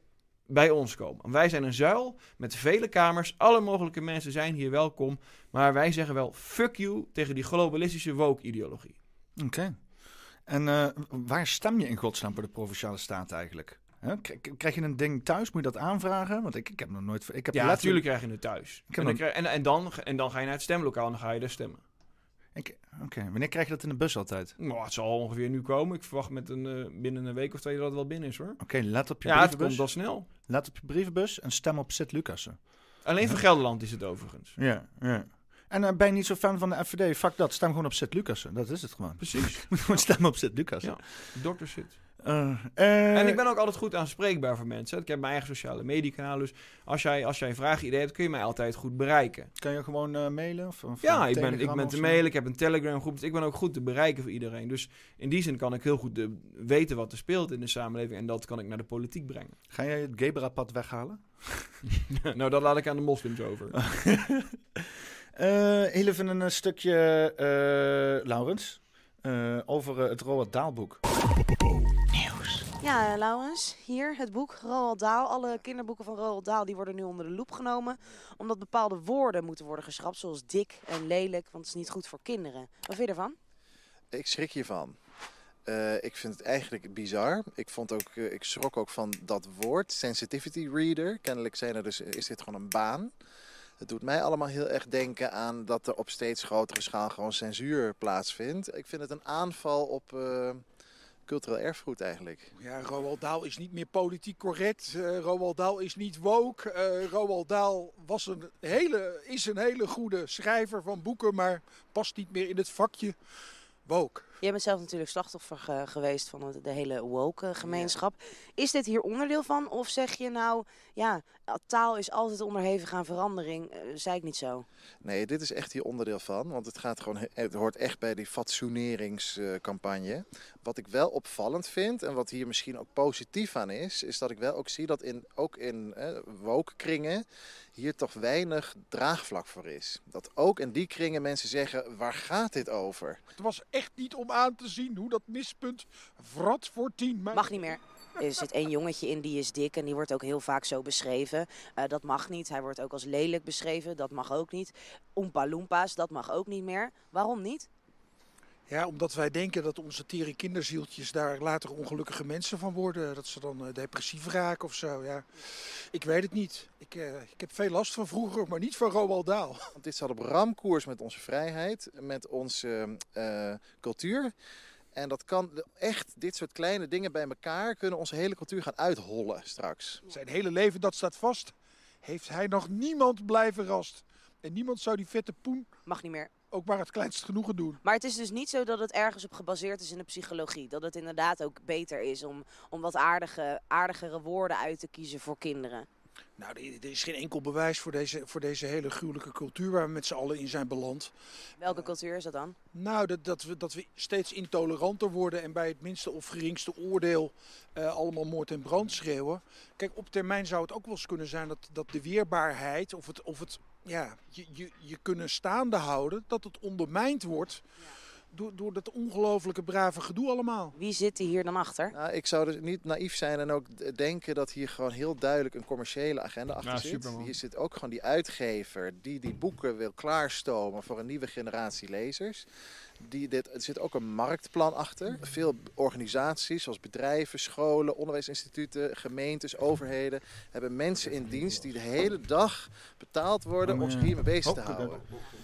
bij ons komen. En wij zijn een zuil met vele kamers. Alle mogelijke mensen zijn hier welkom. Maar wij zeggen wel fuck you tegen die globalistische woke-ideologie. Oké. En eh, waar stem je in godsnaam voor de Provinciale Staten eigenlijk? Hè? Krijg je een ding thuis? Moet je dat aanvragen? Want ik, ik heb nog nooit... Ik heb Ja, natuurlijk krijg je het thuis. En dan, krijg- en, en, dan, en dan ga je naar het stemlokaal en dan ga je daar stemmen. Oké, wanneer krijg je dat in de bus altijd? Oké, Nou, het zal ongeveer nu komen. Ik verwacht met een, eh, binnen een week of twee dat het wel binnen is hoor. let op je Ja, het brievenbus. komt al snel. Let op je brievenbus en stem op Sint-Lucassen. Alleen voor Gelderland is het overigens. Ja, ja. En eh, ben je niet zo fan van de FVD? Fuck dat, stem gewoon op Sint-Lucassen. Dat is het gewoon. Precies. Moet gewoon stemmen op Sint-Lucassen. Ja. Dokter zit. Eh, eh, En ik ben ook altijd goed aanspreekbaar voor mensen. Ik heb mijn eigen sociale mediekanaal. Dus als jij, als jij een vraag idee hebt, kun je mij altijd goed bereiken. Kan je gewoon eh, mailen? Of, of Ja, ik ben, ik ben of te zo? mailen. Ik heb een Telegram groep. Dus ik ben ook goed te bereiken voor iedereen. Dus in die zin kan ik heel goed de, weten wat er speelt in de samenleving. En dat kan ik naar de politiek brengen. Ga jij het Gebra-pad weghalen? nou, dat laat ik aan de moslims over. Eh, heel even een stukje, eh, Laurens, eh, over eh, het Roald Dahl boek. Nieuws. Ja, Laurens, hier het boek Roald Dahl. Alle kinderboeken van Roald Dahl die worden nu onder de loep genomen. Omdat bepaalde woorden moeten worden geschrapt, zoals dik en lelijk, want het is niet goed voor kinderen. Wat vind je ervan? Ik schrik hiervan. Uh, ik vind het eigenlijk bizar. Ik, vond ook, uh, ik schrok ook van dat woord, sensitivity reader. Kennelijk zijn er dus, is dit gewoon een baan. Het doet mij allemaal heel erg denken aan dat er op steeds grotere schaal gewoon censuur plaatsvindt. Ik vind het een aanval op uh, cultureel erfgoed eigenlijk. Ja, Roald Dahl is niet meer politiek correct. Uh, Roald Dahl is niet woke. Uh, Roald Dahl was een hele, is een hele goede schrijver van boeken, maar past niet meer in het vakje woke. Jij bent zelf natuurlijk slachtoffer ge geweest van de hele woke gemeenschap. Ja. Is dit hier onderdeel van? Of zeg je nou, ja, taal is altijd onderhevig aan verandering. Uh, zei ik niet zo? Nee, dit is echt hier onderdeel van. Want het, gaat gewoon, het hoort echt bij die fatsoeneringscampagne. Wat ik wel opvallend vind en wat hier misschien ook positief aan is... is dat ik wel ook zie dat in, ook in eh, woke kringen hier toch weinig draagvlak voor is. Dat ook in die kringen mensen zeggen, waar gaat dit over? Het was echt niet om aan te zien hoe dat mispunt vrat voor tien. Maar... Mag niet meer. Er zit één jongetje in die is dik en die wordt ook heel vaak zo beschreven. Uh, dat mag niet. Hij wordt ook als lelijk beschreven. Dat mag ook niet. Oompa Loompas, dat mag ook niet meer. Waarom niet? Ja, omdat wij denken dat onze tere kinderzieltjes daar later ongelukkige mensen van worden. Dat ze dan uh, depressief raken of zo. Ja. Ik weet het niet. Ik, uh, ik heb veel last van vroeger, maar niet van Roald Dahl. Want dit staat op ramkoers met onze vrijheid, met onze uh, cultuur. En dat kan echt, dit soort kleine dingen bij elkaar kunnen onze hele cultuur gaan uithollen straks. Zijn hele leven, dat staat vast, heeft hij nog niemand blij verrast. En niemand zou die vette poen... Mag niet meer ook maar het kleinst genoegen doen. Maar het is dus niet zo dat het ergens op gebaseerd is in de psychologie. Dat het inderdaad ook beter is om, om wat aardige, aardigere woorden uit te kiezen voor kinderen. Nou, er is geen enkel bewijs voor deze, voor deze hele gruwelijke cultuur waar we met z'n allen in zijn beland. Welke cultuur is dat dan? Nou, dat, dat, we, dat we steeds intoleranter worden en bij het minste of geringste oordeel uh, allemaal moord en brand schreeuwen. Kijk, op termijn zou het ook wel eens kunnen zijn dat, dat de weerbaarheid of het, of het ja, je, je, je kunnen staande houden, dat het ondermijnd wordt. Ja. Door, door dat ongelooflijke brave gedoe allemaal. Wie zit hier dan achter? Nou, ik zou dus niet naïef zijn en ook denken dat hier gewoon heel duidelijk een commerciële agenda achter ja, zit. Superman. Hier zit ook gewoon die uitgever die die boeken wil klaarstomen voor een nieuwe generatie lezers. Die dit, er zit ook een marktplan achter. Veel organisaties zoals bedrijven, scholen, onderwijsinstituten, gemeentes, overheden hebben mensen in dienst die de hele dag betaald worden om zich hiermee bezig te houden.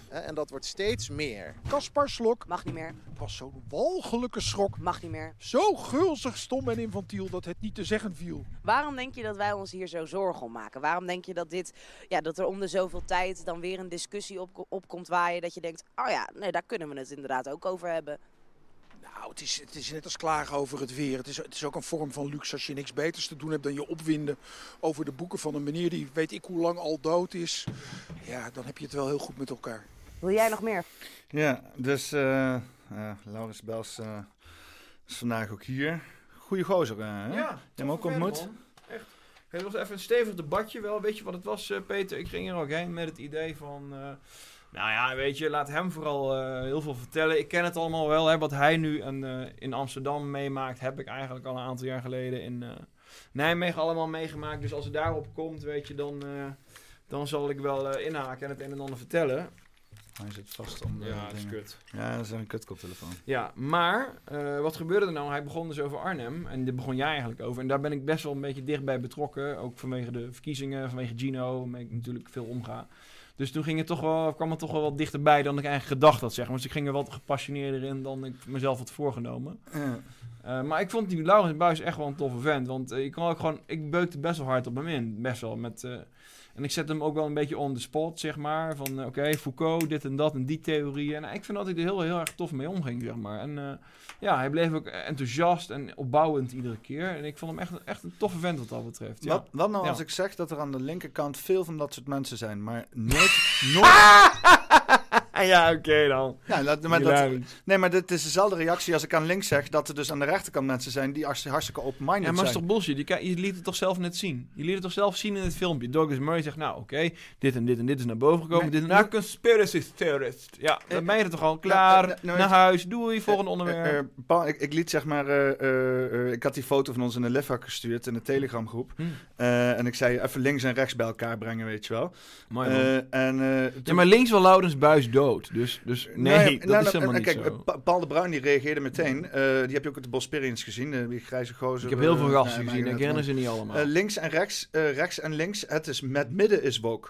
En dat wordt steeds meer. Kaspar Slok mag niet meer. Was zo'n walgelijke schrok. Mag niet meer. Zo gulzig, stom en infantiel dat het niet te zeggen viel. Waarom denk je dat wij ons hier zo zorgen om maken? Waarom denk je dat dit, ja, dat er om de zoveel tijd dan weer een discussie op, opkomt waaien dat je denkt, oh ja, nee, daar kunnen we het inderdaad ook over hebben. Nou, het is, het is net als klagen over het weer. Het is, het is ook een vorm van luxe als je niks beters te doen hebt dan je opwinden over de boeken van een meneer die weet ik hoe lang al dood is. Ja, dan heb je het wel heel goed met elkaar. Wil jij nog meer? Ja, dus uh, uh, Laurens Bels uh, is vandaag ook hier. Goeie gozer, hè? Ja. Je hebt hem ook ontmoet? Man. Echt. Het was even een stevig debatje wel. Weet je wat het was, Peter? Ik ging er ook heen met het idee van... Nou ja, weet je, laat hem vooral uh, heel veel vertellen. Ik ken het allemaal wel. Hè, wat hij nu een, uh, in Amsterdam meemaakt, heb ik eigenlijk al een aantal jaar geleden in uh, Nijmegen allemaal meegemaakt. Dus als het daarop komt, weet je, dan, dan zal ik wel inhaken en het een en ander vertellen. Hij zit vast om de Ja, dat is dingen. kut. Ja, dat is een kutkoptelefoon. Ja, maar wat gebeurde er nou? Hij begon dus over Arnhem en daar begon jij eigenlijk over. En daar ben ik best wel een beetje dichtbij betrokken. Ook vanwege de verkiezingen, vanwege Gino, waarmee ik natuurlijk veel omga. Dus toen ging het toch wel, kwam het toch wel wat dichterbij dan ik eigenlijk gedacht had, zeg maar. Dus ik ging er wat gepassioneerder in dan ik mezelf had voorgenomen. Ja. Uh, maar ik vond die Laurens Buis echt wel een toffe vent. Want uh, ik kon ook gewoon, ik beukte best wel hard op hem in. Best wel. Met, en ik zette hem ook wel een beetje on the spot, zeg maar. Van oké, okay, Foucault, dit en dat en die theorieën. En ik vind dat ik er heel, heel erg tof mee omging, zeg maar. En ja, hij bleef ook enthousiast en opbouwend iedere keer. En ik vond hem echt, echt een toffe vent wat dat betreft. Ja. Wat, wat nou ja. als ik zeg dat er aan de linkerkant veel van dat soort mensen zijn, maar nooit... nooit ja, oké dan. Ja, dat, maar dat, nee, maar dit is dezelfde reactie als ik aan links zeg... dat er dus aan de rechterkant mensen zijn die hartstikke open-minded zijn. Ja, maar is toch bullshit? Je, je liet het toch zelf net zien? Je liet het toch zelf zien in het filmpje? Douglas Murray zegt, nou oké, dit en dit en dit is naar boven gekomen. dit nou, conspiracy theorist. Ja, dan ben je er toch al klaar. naar huis, doei, volgende onderwerp. Uh, ik, ik, liet zeg maar... ik had die foto van ons in de Lefhak gestuurd in de Telegram groep. Hmm. en ik zei even links en rechts bij elkaar brengen, weet je wel. Mooi en, ja, maar links wel Laurens Buis dood. Dus, dus nee, dat nou, is helemaal niet kijk, zo. Paul de Bruin die reageerde meteen. die heb je ook op de Bosperians gezien, die grijze gozer. Ik heb heel veel gasten gezien, ik herinner ze niet allemaal. links en rechts, rechts en links, het is met midden is woke.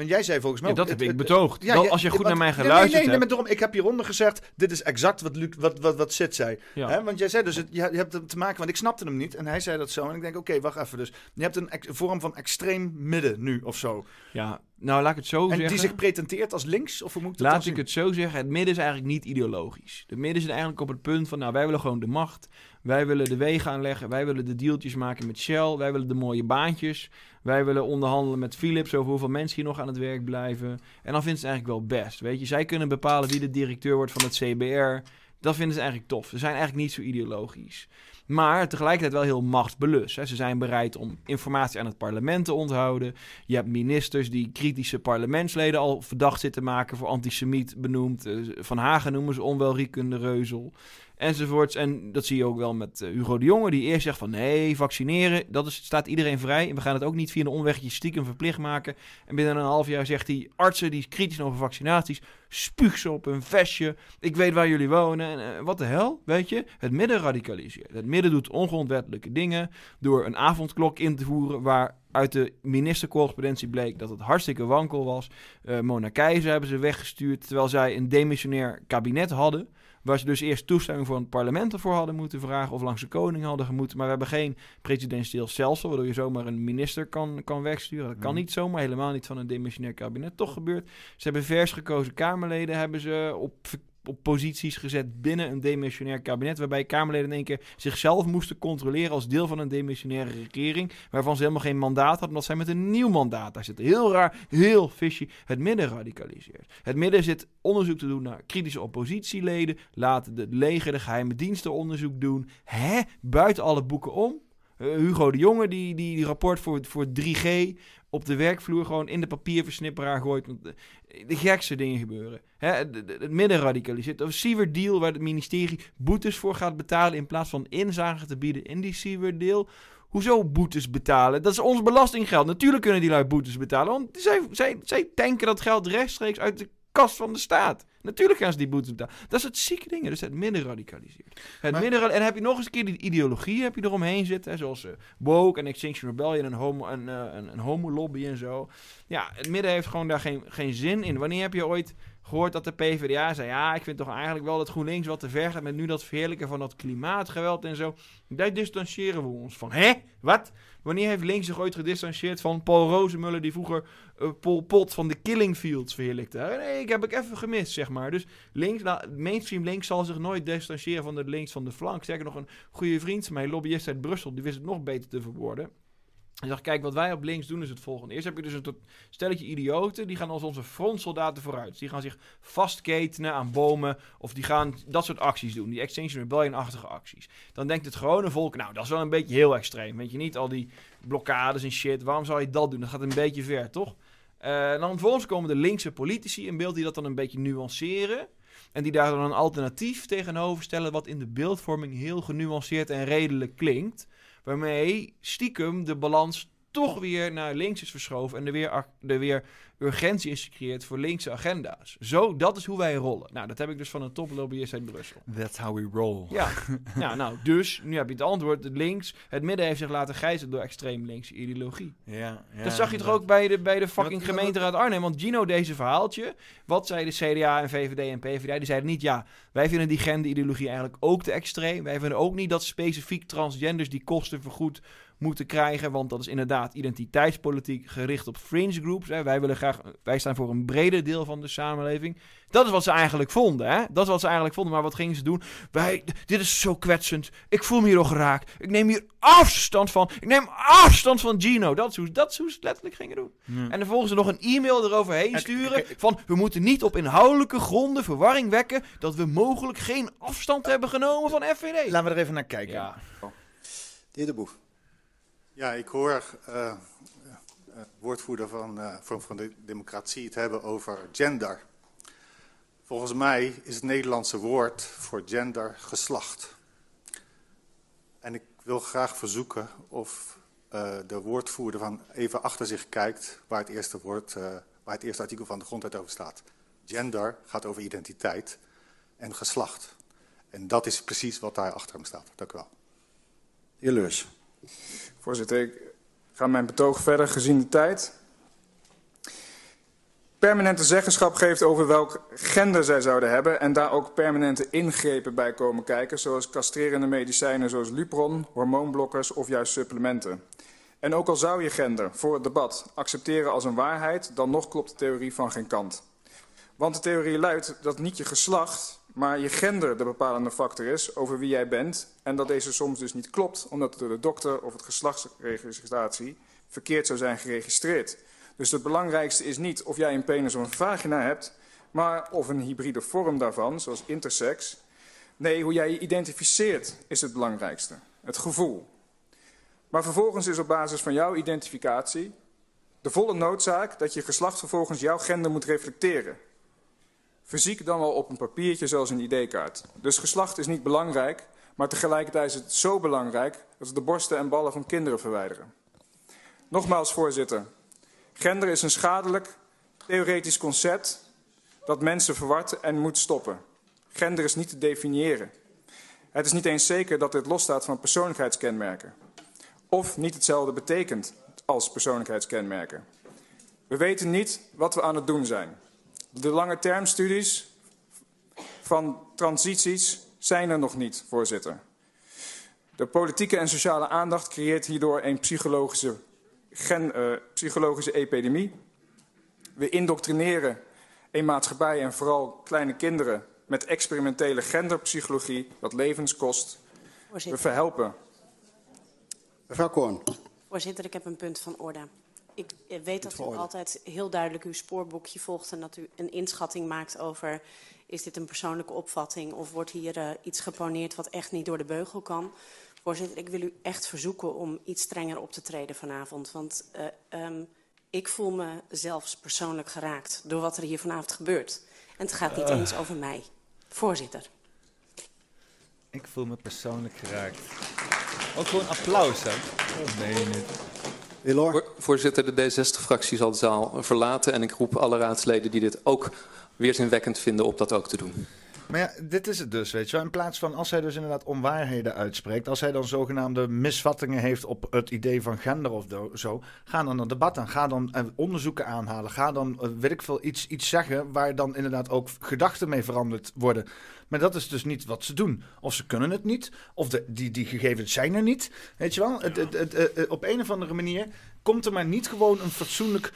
Maar jij zei volgens mij... Ja, dat heb ik betoogd. Ja, als je goed naar mij geluisterd nee, nee, nee, nee, ik heb hieronder gezegd, dit is exact wat, Luc, wat, wat, wat Sid zei. Ja. Want jij zei dus, het, je, hebt te maken, want ik snapte hem niet. En hij zei dat zo. En ik denk, oké, wacht even. Dus je hebt een vorm van extreem midden nu, of zo. Ja, nou laat ik het zo en zeggen. die zich pretenteert als links? Of hoe moet laat ik het zo zeggen, het midden is eigenlijk niet ideologisch. Het midden zit eigenlijk op het punt van, nou wij willen gewoon de macht. Wij willen de wegen aanleggen. Wij willen de dealtjes maken met Shell. Wij willen de mooie baantjes. Wij willen onderhandelen met Philips over hoeveel mensen hier nog aan het werk blijven. En dan vinden ze het eigenlijk wel best. Weet je, zij kunnen bepalen wie de directeur wordt van het CBR. Dat vinden ze eigenlijk tof. Ze zijn eigenlijk niet zo ideologisch. Maar tegelijkertijd wel heel machtsbelust. Hè. Ze zijn bereid om informatie aan het parlement te onthouden. Je hebt ministers die kritische parlementsleden al verdacht zitten maken voor antisemiet benoemd. Eh, van Hagen noemen ze onwelriekende reuzel enzovoorts. En dat zie je ook wel met uh, Hugo de Jonge, die eerst zegt van nee, vaccineren, dat is, staat iedereen vrij. En we gaan het ook niet via een omwegje stiekem verplicht maken. En binnen een half jaar zegt hij, artsen die kritisch over vaccinaties, spuug ze op een vestje. Ik weet waar jullie wonen. En uh, wat de hel, weet je? Het midden radicaliseert. Het midden doet ongrondwettelijke dingen door een avondklok in te voeren waar uit de ministercorrespondentie bleek dat het hartstikke wankel was. Uh, Mona Keizer hebben ze weggestuurd terwijl zij een demissionair kabinet hadden. Waar ze dus eerst toestemming voor het parlement ervoor hadden moeten vragen. Of langs de koning hadden gemoeten. Maar we hebben geen presidentieel stelsel. Waardoor je zomaar een minister kan, kan wegsturen. Dat kan mhm. niet zomaar. Helemaal niet van een demissionair kabinet. Toch gebeurt. Ze hebben vers gekozen Kamerleden. Hebben ze op op posities gezet binnen een demissionair kabinet. Waarbij Kamerleden in één keer zichzelf moesten controleren als deel van een demissionaire regering. Waarvan ze helemaal geen mandaat hadden, omdat zij met een nieuw mandaat daar zitten. Heel raar, heel fishy. Het midden radicaliseert. Het midden zit onderzoek te doen naar kritische oppositieleden. Laten de leger, de geheime diensten onderzoek doen. Hè? Buiten alle boeken om. Uh, Hugo de Jonge, die, die, die rapport voor, voor 3G op de werkvloer gewoon in de papierversnipperaar gooit. Want de, gekste dingen gebeuren. Hè, het midden radicaliseert. Of Siever Deal, waar het ministerie boetes voor gaat betalen in plaats van inzage te bieden in die Siever Deal. Hoezo boetes betalen? Dat is ons belastinggeld. Natuurlijk kunnen die lui boetes betalen, want zij, zij tanken dat geld rechtstreeks uit de kast van de staat. Natuurlijk gaan ze die boetes betalen. Dat is het zieke ding. Dus het midden radicaliseert. Het midden, en heb je nog eens een keer die ideologie heb je eromheen zitten. Hè, zoals uh, woke en Extinction Rebellion en homo, een, uh, een, een homo-lobby en zo. Ja, het midden heeft gewoon daar geen, geen zin in. Wanneer heb je ooit gehoord dat de PvdA zei... ja, ik vind toch eigenlijk wel dat GroenLinks wat te ver gaat... met nu dat verheerlijken van dat klimaatgeweld en zo. Daar distancieren we ons van. Hè? Wat? Wanneer heeft links zich ooit gedistanceerd van Paul Rozemuller... die vroeger uh, Pol Pot van de Killing Fields verheerlijkte? Nee, ik heb ik even gemist, zeg maar. Dus links, nou, mainstream links zal zich nooit distancieren van de links van de flank. Zeker nog een goede vriend van lobbyist uit Brussel... die wist het nog beter te verwoorden... Zegt, kijk, wat wij op links doen is het volgende. Eerst heb je dus een stelletje idioten, die gaan als onze frontsoldaten vooruit. die gaan zich vastketenen aan bomen, of die gaan dat soort acties doen. Die Extinction Rebellion-achtige acties. Dan denkt het gewone volk, nou, dat is wel een beetje heel extreem. Weet je niet, al die blokkades en shit, waarom zou je dat doen? Dat gaat een beetje ver, toch? Uh, dan vervolgens komen de linkse politici in beeld die dat dan een beetje nuanceren. En die daar dan een alternatief tegenover stellen, wat in de beeldvorming heel genuanceerd en redelijk klinkt. Waarmee stiekem de balans toch weer naar links is verschoven en er weer, er weer urgentie is gecreëerd voor linkse agenda's. Zo, dat is hoe wij rollen. Nou, dat heb ik dus van een toplobbyist uit Brussel. That's how we roll. Ja, ja nou, dus, nu heb je het antwoord. Het links, het midden heeft zich laten gijzelen door extreem linkse ideologie. Ja, ja dat zag je toch ook bij de, bij de fucking gemeenteraad Arnhem. Want Gino, deze verhaaltje, wat zeiden CDA en VVD en PVD? Die zeiden niet, ja, wij vinden die genderideologie eigenlijk ook te extreem. Wij vinden ook niet dat specifiek transgenders die kosten vergoed moeten krijgen. Want dat is inderdaad identiteitspolitiek gericht op fringe groups. Hè. Wij, willen graag, wij staan voor een breder deel van de samenleving. Dat is wat ze eigenlijk vonden. Hè? Dat is wat ze eigenlijk vonden. Maar wat gingen ze doen? Wij, dit is zo kwetsend. Ik voel me hier al geraakt. Ik neem hier afstand van. Ik neem afstand van Gino. Dat is hoe, dat is hoe ze het letterlijk gingen doen. En dan volgens ze nog een e-mail eroverheen sturen. Van we moeten niet op inhoudelijke gronden verwarring wekken. Dat we mogelijk geen afstand hebben genomen van FVD. Laten we er even naar kijken. Ja. De heer De Boef. Ja, ik hoor uh, woordvoerder van uh, Vorm van de Democratie het hebben over gender. Volgens mij is het Nederlandse woord voor gender geslacht. En ik wil graag verzoeken of de woordvoerder van even achter zich kijkt waar het eerste woord, waar het eerste artikel van de grondwet over staat. Gender gaat over identiteit en geslacht. En dat is precies wat daar achter hem staat. Dank u wel. Heer Leurs. Voorzitter, ik ga mijn betoog verder gezien de tijd. Permanente zeggenschap geeft over welk gender zij zouden hebben en daar ook permanente ingrepen bij komen kijken, zoals castrerende medicijnen zoals Lupron, hormoonblokkers of juist supplementen. En ook al zou je gender voor het debat accepteren als een waarheid, dan nog klopt de theorie van geen kant. Want de theorie luidt dat niet je geslacht, maar je gender de bepalende factor is over wie jij bent. En dat deze soms dus niet klopt, omdat het door de dokter of het geslachtsregistratie verkeerd zou zijn geregistreerd. Dus het belangrijkste is niet of jij een penis of een vagina hebt, maar of een hybride vorm daarvan, zoals intersex. Nee, hoe jij je identificeert is het belangrijkste. Het gevoel. Maar vervolgens is op basis van jouw identificatie de volle noodzaak dat je geslacht vervolgens jouw gender moet reflecteren. Fysiek dan wel op een papiertje zoals een ID-kaart. Dus geslacht is niet belangrijk, maar tegelijkertijd is het zo belangrijk dat we de borsten en ballen van kinderen verwijderen. Nogmaals, voorzitter. Gender is een schadelijk theoretisch concept dat mensen verwart en moet stoppen. Gender is niet te definiëren. Het is niet eens zeker dat dit losstaat van persoonlijkheidskenmerken. Of niet hetzelfde betekent als persoonlijkheidskenmerken. We weten niet wat we aan het doen zijn. De lange termstudies van transities zijn er nog niet, voorzitter. De politieke en sociale aandacht creëert hierdoor een psychologische, gen, uh, psychologische epidemie. We indoctrineren een maatschappij en vooral kleine kinderen met experimentele genderpsychologie dat levens kost. We verhelpen. Mevrouw Koorn. Voorzitter, ik heb een punt van orde ik eh, weet dat u altijd heel duidelijk uw spoorboekje volgt en dat u een inschatting maakt over is dit een persoonlijke opvatting of wordt hier uh, iets geponeerd wat echt niet door de beugel kan. Voorzitter, ik wil u echt verzoeken om iets strenger op te treden vanavond. Want uh, um, ik voel me zelfs persoonlijk geraakt door wat er hier vanavond gebeurt. En het gaat niet uh. eens over mij. Voorzitter. Ik voel me persoonlijk geraakt. Ook gewoon applaus, hè? Oh, nee, niet. Voorzitter, de D60-fractie zal de zaal verlaten. En ik roep alle raadsleden die dit ook weerzinwekkend vinden op dat ook te doen. Maar ja, dit is het dus, weet je wel. In plaats van als hij dus inderdaad onwaarheden uitspreekt, als hij dan zogenaamde misvattingen heeft op het idee van gender of zo, ga dan een debat aan, ga dan eh, onderzoeken aanhalen, ga dan, uh, weet ik veel, iets, iets zeggen waar dan inderdaad ook gedachten mee veranderd worden. Maar dat is dus niet wat ze doen. Of ze kunnen het niet, of de, die, die gegevens zijn er niet. Weet je wel, het, het, het, op een of andere manier komt er maar niet gewoon een fatsoenlijk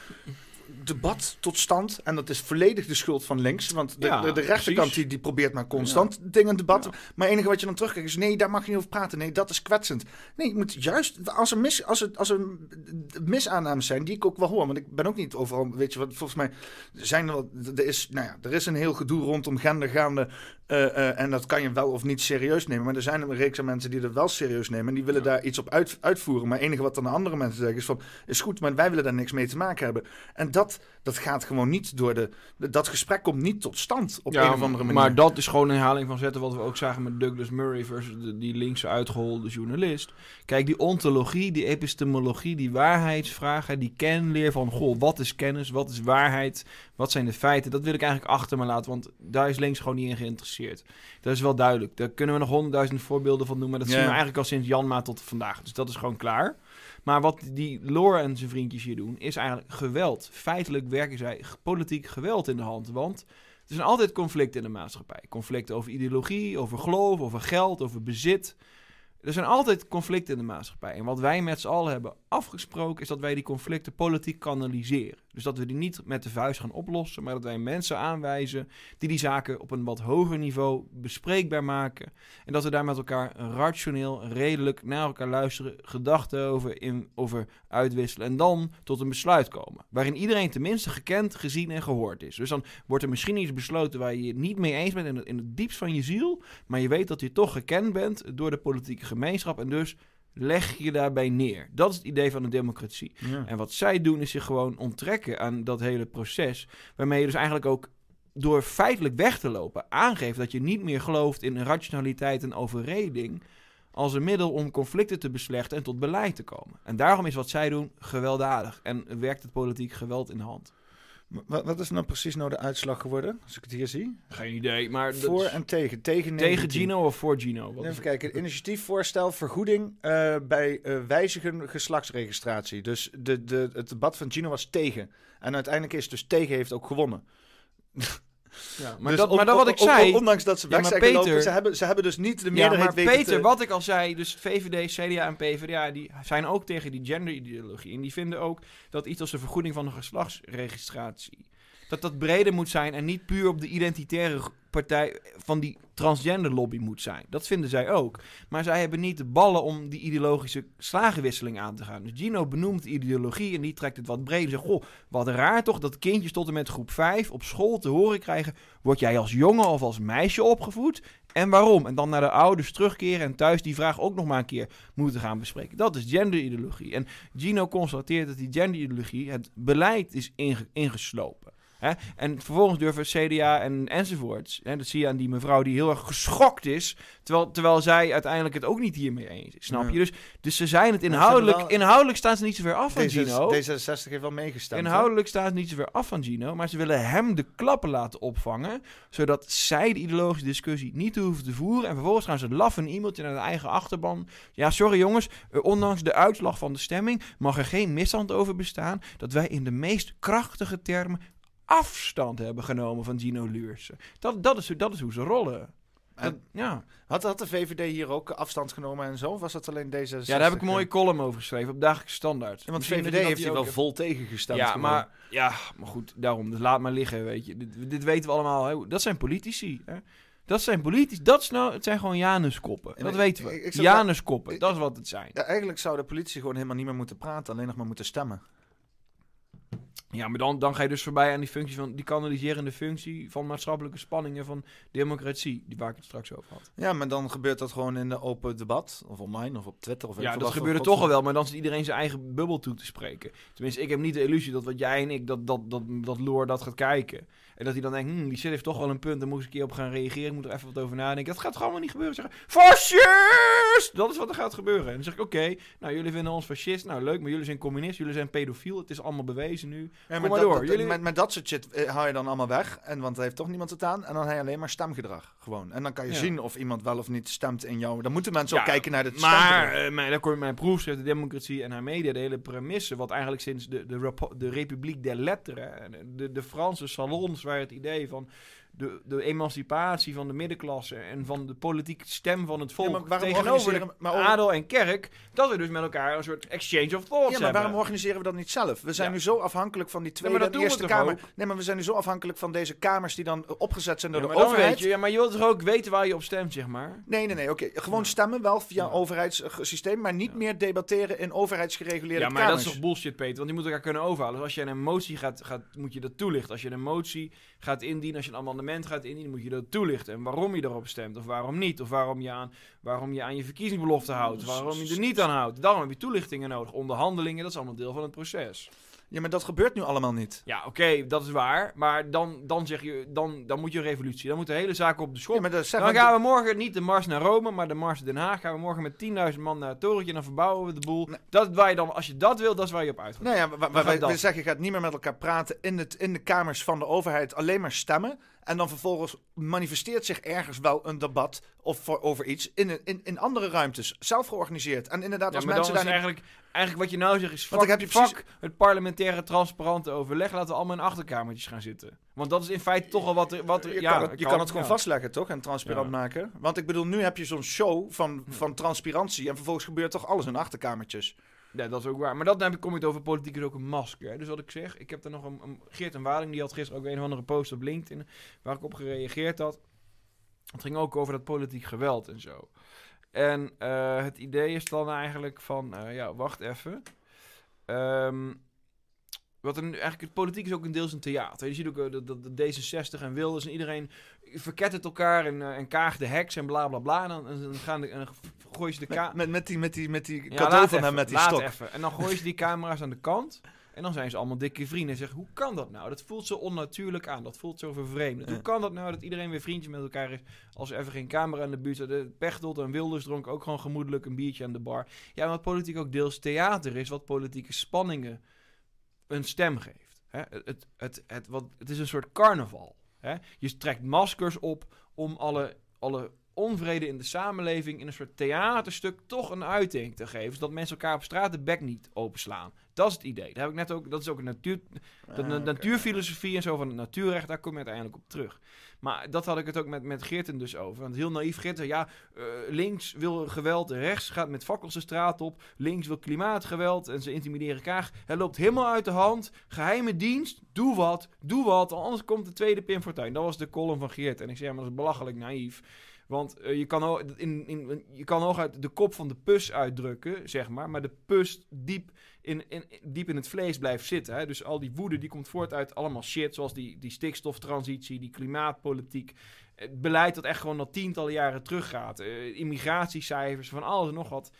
debat tot stand. En dat is volledig de schuld van links. Want de, de, de, rechterkant die, die probeert maar constant dingen debatten. Maar het enige wat je dan terugkijkt is... nee, daar mag je niet over praten. Nee, dat is kwetsend. Nee, je moet juist... Als er, mis, als er, als er misaannames zijn, die ik ook wel hoor... want ik ben ook niet overal... weet je wat, volgens mij zijn er wel... Er is, nou ja, er is een heel gedoe rondom gender gaande... Uh, uh, en dat kan je wel of niet serieus nemen. Maar er zijn een reeks aan mensen die dat wel serieus nemen. En die willen daar iets op uit, uitvoeren. Maar het enige wat dan de andere mensen zeggen is van... is goed, maar wij willen daar niks mee te maken hebben. En dat, dat gaat gewoon niet door de... Dat gesprek komt niet tot stand op een of andere manier. Maar dat is gewoon een herhaling van zetten... wat we ook zagen met Douglas Murray versus de, die linkse uitgeholde journalist. Kijk, die ontologie, die epistemologie, die waarheidsvragen... die kenleer van, goh, wat is kennis, wat is waarheid... wat zijn de feiten, dat wil ik eigenlijk achter me laten. Want daar is links gewoon niet in geïnteresseerd. Dat is wel duidelijk. Daar kunnen we nog honderdduizend voorbeelden van noemen. Dat zien we eigenlijk al sinds Janma tot vandaag. Dus dat is gewoon klaar. Maar wat die Lore en zijn vriendjes hier doen, is eigenlijk geweld. Feitelijk werken zij politiek geweld in de hand. Want er zijn altijd conflicten in de maatschappij. Conflicten over ideologie, over geloof, over geld, over bezit. Er zijn altijd conflicten in de maatschappij. En wat wij met z'n allen hebben afgesproken, is dat wij die conflicten politiek kanaliseren. Dus dat we die niet met de vuist gaan oplossen, maar dat wij mensen aanwijzen die die zaken op een wat hoger niveau bespreekbaar maken. En dat we daar met elkaar rationeel, redelijk naar elkaar luisteren, gedachten over, in, over uitwisselen en dan tot een besluit komen. Waarin iedereen tenminste gekend, gezien en gehoord is. Dus dan wordt er misschien iets besloten waar je het niet mee eens bent in het, in het diepst van je ziel, maar je weet dat je toch gekend bent door de politieke gemeenschap en dus leg je daarbij neer. Dat is het idee van een democratie. En wat zij doen is zich gewoon onttrekken aan dat hele proces. Waarmee je dus eigenlijk ook door feitelijk weg te lopen aangeeft dat je niet meer gelooft in rationaliteit en overreding als een middel om conflicten te beslechten en tot beleid te komen. En daarom is wat zij doen gewelddadig en werkt het politiek geweld in de hand. Wat, wat is nou precies nou de uitslag geworden, als ik het hier zie? Geen idee, maar... Voor en tegen? Tegen, tegen Gino of voor Gino? Wat Even kijken, initiatiefvoorstel vergoeding uh, bij uh, wijzigen geslachtsregistratie. Dus de, de, het debat van Gino was tegen. En uiteindelijk is dus tegen heeft ook gewonnen. Ja, maar, dus dat, maar dat wat ik zei... Ondanks dat ze weg ja, zijn Peter, gelopen, ze hebben, ze hebben dus niet de meerderheid ja, maar Peter, wat ik al zei, dus VVD, CDA en PvdA... die zijn ook tegen die genderideologie. En die vinden ook dat iets als de vergoeding van een geslachtsregistratie... dat dat breder moet zijn en niet puur op de identitaire partij van die transgender lobby moet zijn. Dat vinden zij ook. Maar zij hebben niet de ballen om die ideologische slagenwisseling aan te gaan. Dus Gino benoemt ideologie en die trekt het wat breder. Zegt, goh, wat raar toch dat kindjes tot en met groep 5 op school te horen krijgen... word jij als jongen of als meisje opgevoed? En waarom? En dan naar de ouders terugkeren en thuis die vraag ook nog maar een keer moeten gaan bespreken. Dat is genderideologie. En Gino constateert dat die genderideologie het beleid is ingeslopen. Hè? En vervolgens durven CDA en enzovoorts. Hè? Dat zie je aan die mevrouw die heel erg geschokt is. Terwijl, terwijl zij uiteindelijk het ook niet hiermee eens is. Snap je? Dus, dus ze zijn het inhoudelijk. inhoudelijk staan ze niet zo ver af van Gino. D66 heeft wel meegestemd. Inhoudelijk staan ze niet zo ver af van Gino. Maar ze willen hem de klappen laten opvangen. Zodat zij de ideologische discussie niet hoeven te voeren. En vervolgens gaan ze laf een e-mailtje naar de eigen achterban. Ja, sorry jongens. Ondanks de uitslag van de stemming mag er geen misstand over bestaan. Dat wij in de meest krachtige termen afstand hebben genomen van Gino Luursen. Dat, dat, is, dat is hoe ze rollen. ja. had, had de VVD hier ook afstand genomen en zo? Of was dat alleen deze? Ja, daar heb ik een mooie column over geschreven op dagelijkse standaard. Ja, want de VVD heeft hier wel vol tegengestemd. Ja, maar, ja, maar goed, daarom. Dus laat maar liggen, weet je. Dit, dit weten we allemaal. Hè. Dat zijn politici. Hè. Dat zijn politici. Dat is nou, het zijn gewoon Januskoppen. Dat weten we. Januskoppen, dat is wat het zijn. Ja, eigenlijk zou de politie gewoon helemaal niet meer moeten praten. Alleen nog maar moeten stemmen. Ja, maar dan, dan ga je dus voorbij aan die functie van die kanaliserende functie van maatschappelijke spanningen van democratie, die waar ik het straks over had. Ja, maar dan gebeurt dat gewoon in de open debat, of online, of op Twitter. Of ja, dat gebeurde toch al wel, maar dan zit iedereen zijn eigen bubbel toe te spreken. Tenminste, ik heb niet de illusie dat wat jij en ik, dat, dat, dat, dat Loor dat gaat kijken. En dat hij dan denkt, hm, die shit heeft toch wel een punt, daar moet ik een keer op gaan reageren, ik moet er even wat over nadenken. Dat gaat gewoon niet gebeuren. Zeggen, fascist! Dat is wat er gaat gebeuren. En dan zeg ik, oké, nou jullie vinden ons fascist, nou leuk, maar jullie zijn communist, jullie zijn pedofiel, het is allemaal bewezen nu. Ja, Kom maar door. Dat, jullie... met, met dat soort shit eh, haal je dan allemaal weg, en, want er heeft toch niemand het aan, en dan heb je alleen maar stemgedrag, gewoon. En dan kan je zien of iemand wel of niet stemt in jou. Dan moeten mensen ook kijken naar het Maar, uh, mijn, dan kom je mijn proefschrift, de democratie en haar media, de hele premisse, wat eigenlijk sinds de, de, de Republiek der Letteren, de, de Franse salons, waar het idee van de, de emancipatie van de middenklasse en van de politieke stem van het volk ja, tegenover de maar adel en kerk, dat we dus met elkaar een soort exchange of thoughts ja, maar waarom organiseren we dat niet zelf? We zijn nu zo afhankelijk van die Tweede ja, en Eerste Kamer. Nee, maar we zijn nu zo afhankelijk van deze kamers die dan opgezet zijn door de overheid. Je, ja, maar je wilt toch ook weten waar je op stemt, zeg maar? Nee, nee, nee. Oké, gewoon stemmen wel via overheidssysteem, maar niet meer debatteren in overheidsgereguleerde kamers. Ja, maar dat is toch bullshit, Peter? Want die moeten elkaar kunnen overhalen. Dus als je een motie gaat, gaat, moet je dat toelichten. Als je een motie gaat indienen, als je een amendement gaat indienen, moet je dat toelichten. En waarom je erop stemt, of waarom niet. Of waarom je aan, waarom je, aan je verkiezingsbelofte houdt, waarom je er niet aan houdt. Daarom heb je toelichtingen nodig. Onderhandelingen, dat is allemaal deel van het proces. Ja, maar dat gebeurt nu allemaal niet. Ja, oké, dat is waar. Maar dan, dan zeg je, dan, dan moet je een revolutie. Dan moet de hele zaak op de schop. Ja, dan gaan we morgen niet de mars naar Rome, maar de mars Den Haag. Gaan we morgen met 10.000 man naar het torentje en dan verbouwen we de boel. Dat waar je dan, als je dat wil, dat is waar je op uitgaat. Nou ja, we, we zeggen, je gaat niet meer met elkaar praten in, het, in de kamers van de overheid. Alleen maar stemmen. En dan vervolgens manifesteert zich ergens wel een debat of voor, over iets in, in, in andere ruimtes, zelf georganiseerd. En inderdaad, Ja, als mensen daar niet- eigenlijk, eigenlijk wat je nou zegt is fuck, heb je precies- fuck het parlementaire transparante overleg. Laten we allemaal in achterkamertjes gaan zitten. Want dat is in feite toch al wat er... Wat er Je, ja, kan, het, je kan het gewoon ja. vastleggen, toch? En transparant maken. Want ik bedoel, nu heb je zo'n show van, van transparantie. En vervolgens gebeurt toch alles in achterkamertjes. Ja, dat is ook waar. Maar dat heb ik- kom het over politiek is ook een masker. Dus wat ik zeg, ik heb er nog een, een Geert en Waling, die had gisteren ook een of andere post op LinkedIn waar ik op gereageerd had. Het ging ook over dat politiek geweld en zo. En eh, het idee is dan eigenlijk van, eh, ja, wacht even. Ehm, wat er nu eigenlijk, het politiek is ook een deels een theater. Je ziet ook eh, dat dat- dat D66 en Wilders en iedereen verkettert elkaar en, eh, en kaagt de heks en bla bla bla. En dan, en gaan de, en dan gooien ze de Met, met, met die, met die, met die ja, laat van hem met die laat stok. even. En dan gooien ze die camera's aan de kant. En dan zijn ze allemaal dikke vrienden. En zeggen, hoe kan dat nou? Dat voelt zo onnatuurlijk aan. Dat voelt zo vervreemd. Hoe kan dat nou dat iedereen weer vriendjes met elkaar is... als er even geen camera in de buurt is? De Pechtold en Wilders dronken ook gewoon gemoedelijk een biertje aan de bar. Ja, wat politiek ook deels theater is... wat politieke spanningen een stem geeft. Hè? Het, het, het, wat, het is een soort carnaval. Hè? Je trekt maskers op om alle, alle onvrede in de samenleving in een soort theaterstuk toch een uiting te geven. Zodat mensen elkaar op straat de bek niet openslaan. Dat is het idee. Daar heb ik net ook, dat is ook een natuur, dat, Ah, natuurfilosofie en zo van het natuurrecht. Daar kom je uiteindelijk op terug. Maar dat had ik het ook met, met Geerten dus over. Want heel naïef Geerten, ja, eh, links wil geweld, rechts gaat met fakkels de straat op. Links wil klimaatgeweld en ze intimideren elkaar. Het loopt helemaal uit de hand. Geheime dienst, doe wat, doe wat. Anders komt de tweede Pim Fortuyn. Dat was de column van Geert. En ik zeg, maar dat is belachelijk naïef. Want eh, je, kan in, in, je kan hooguit de kop van de pus uitdrukken, zeg maar. Maar de pus diep in, in, diep in het vlees blijft zitten. Hè? Dus al die woede die komt voort uit allemaal shit. Zoals die, die stikstoftransitie, die klimaatpolitiek. Het beleid dat echt gewoon al tientallen jaren teruggaat. Eh, immigratiecijfers, van alles en nog wat.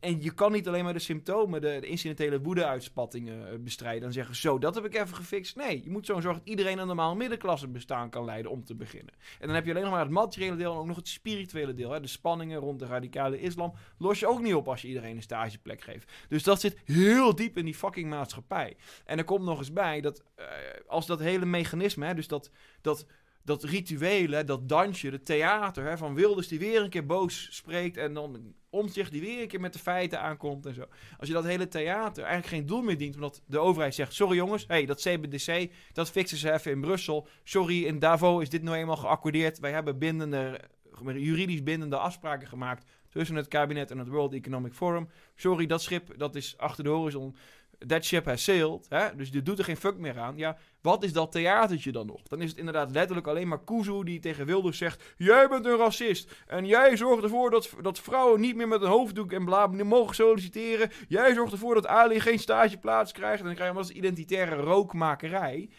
En je kan niet alleen maar de symptomen, de, de incidentele woede-uitspattingen eh, bestrijden. En zeggen, zo, dat heb ik even gefixt. Nee, je moet zo zorgen dat iedereen een normaal middenklasse bestaan kan leiden om te beginnen. En dan heb je alleen nog maar het materiële deel en ook nog het spirituele deel. Hè? De spanningen rond de radicale islam los je ook niet op als je iedereen een stageplek geeft. Dus dat zit heel diep in die fucking maatschappij. En er komt nog eens bij dat eh, als dat hele mechanisme, hè, dus dat, dat, dat rituele, hè, dat dansje, het theater hè, van Wilders die weer een keer boos spreekt en dan omzicht die weer een keer met de feiten aankomt en zo. Als je dat hele theater eigenlijk geen doel meer dient, omdat de overheid zegt, sorry jongens, hey, dat CBDC, dat fixen ze even in Brussel. Sorry, in Davos is dit nou eenmaal geaccordeerd. Wij hebben bindende, juridisch bindende afspraken gemaakt tussen het kabinet en het World Economic Forum. Sorry, dat schip, dat is achter de horizon. That ship has sailed. Hè? Dus je doet er geen fuck meer aan. Ja, wat is dat theatertje dan nog? Dan is het inderdaad letterlijk alleen maar Kuzu die tegen Wilders zegt... Jij bent een racist. En jij zorgt ervoor dat, dat vrouwen niet meer met een hoofddoek en bla mogen solliciteren. Jij zorgt ervoor dat Ali geen stageplaats krijgt. En dan krijg je als identitaire rookmakerij.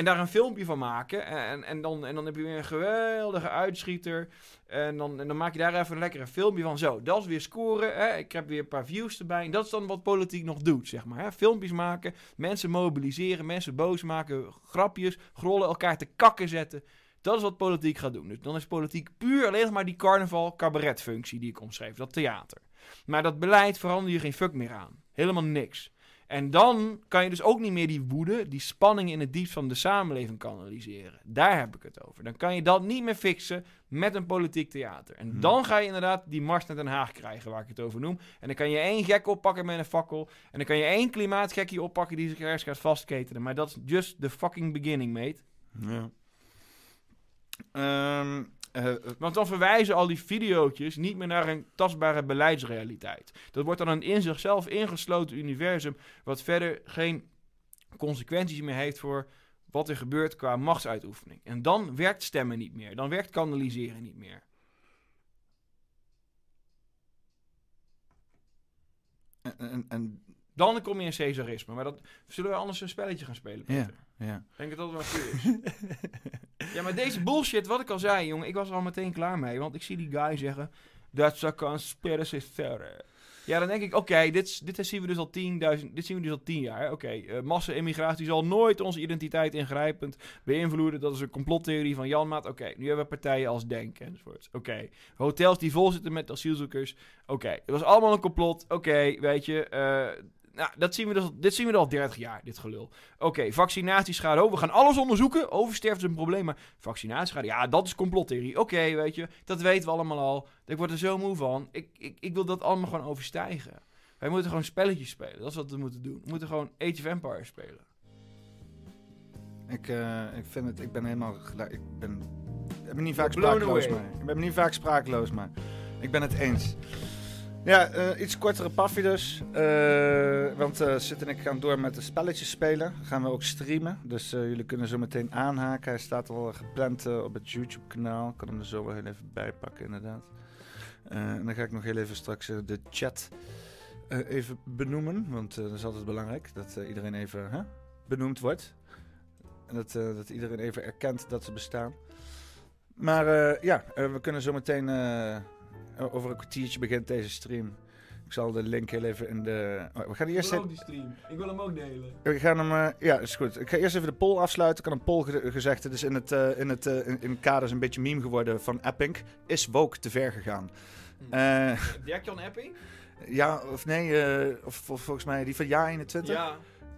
En daar een filmpje van maken. En, en, dan, en dan heb je weer een geweldige uitschieter. En dan, en dan maak je daar even een lekkere filmpje van. Zo, dat is weer scoren. Hè? Ik heb weer een paar views erbij. En dat is dan wat politiek nog doet, zeg maar. Hè? Filmpjes maken, mensen mobiliseren, mensen boos maken, grapjes, grollen, elkaar te kakken zetten. Dat is wat politiek gaat doen. Dus dan is politiek puur alleen maar die carnaval-cabaret-functie die ik omschreef. Dat theater. Maar dat beleid verander je geen fuck meer aan. Helemaal niks. En dan kan je dus ook niet meer die woede, die spanning in het diepst van de samenleving kanaliseren. Daar heb ik het over. Dan kan je dat niet meer fixen met een politiek theater. En dan ga je inderdaad die mars naar Den Haag krijgen, waar ik het over noem. En dan kan je één gek oppakken met een fakkel. En dan kan je één klimaatgekkie oppakken die zich ergens gaat vastketenen. Maar dat is just the fucking beginning, mate. Ja. Ehm, eh, Want dan verwijzen al die videootjes niet meer naar een tastbare beleidsrealiteit. Dat wordt dan een in zichzelf ingesloten universum, wat verder geen consequenties meer heeft voor wat er gebeurt qua machtsuitoefening. En dan werkt stemmen niet meer. Dan werkt kanaliseren niet meer. en, en, en- Dan kom je in Caesarisme. Maar dat zullen we anders een spelletje gaan spelen. ja, Peter? ja. Ik denk dat dat wel goed is. ja, maar deze bullshit, wat ik al zei, jongen, ik was er al meteen klaar mee. Want ik zie die guy zeggen, that's a conspiracy theory. Ja, dan denk ik, oké, dit, dit zien we dus al 10.000, dit zien we dus al 10 jaar. Oké, eh, massa-immigratie zal nooit onze identiteit ingrijpend beïnvloeden. Dat is een complottheorie van Janmaat. Oké, nu hebben we partijen als Denk enzovoorts. Oké, hotels die vol zitten met asielzoekers. Oké, het was allemaal een complot. Oké, weet je, eh, nou, dat zien we dus, dit zien we al 30 jaar, dit gelul. Oké, okay, vaccinatieschade. Oh, we gaan alles onderzoeken. Oversterfte is een probleem, maar vaccinatieschade, ja, dat is complottheorie. Oké, weet je, dat weten we allemaal al. Ik word er zo moe van. Ik, ik, ik wil dat allemaal gewoon overstijgen. Wij moeten gewoon spelletjes spelen. Dat is wat we moeten doen. We moeten gewoon Age of Empires spelen. Ik, uh, ik vind het, ik ben helemaal gelijk. Ik ben, ik ben niet vaak sprakeloos, maar. Ik ben niet vaak sprakeloos, maar. Ik ben het eens. Ja, uh, iets kortere paffie dus. Uh, want uh, Sid en ik gaan door met de spelletjes spelen. Gaan we ook streamen. Dus jullie kunnen zo meteen aanhaken. Hij staat al gepland op het YouTube kanaal. Ik kan hem er zo wel heel even bij pakken inderdaad. en dan ga ik nog heel even straks de chat even benoemen. Want dat is altijd belangrijk dat iedereen even benoemd wordt. En dat, dat iedereen even erkent dat ze bestaan. Maar ja, we kunnen zo meteen over een kwartiertje begint deze stream. Ik zal de link heel even in de. Oh, we gaan eerst. Ik wil ook die stream. Ik wil hem ook delen. We gaan hem. Uh, ja, is goed. Ik ga eerst even de poll afsluiten. Ik had een poll gezegd. Het is in het, uh, in het uh, in, in kaders een beetje meme geworden van Epping. Is woke te ver gegaan? Hm. Dirk-Jan Epping? Ja, of nee. Of, of, volgens mij die van Ja 21. Ja.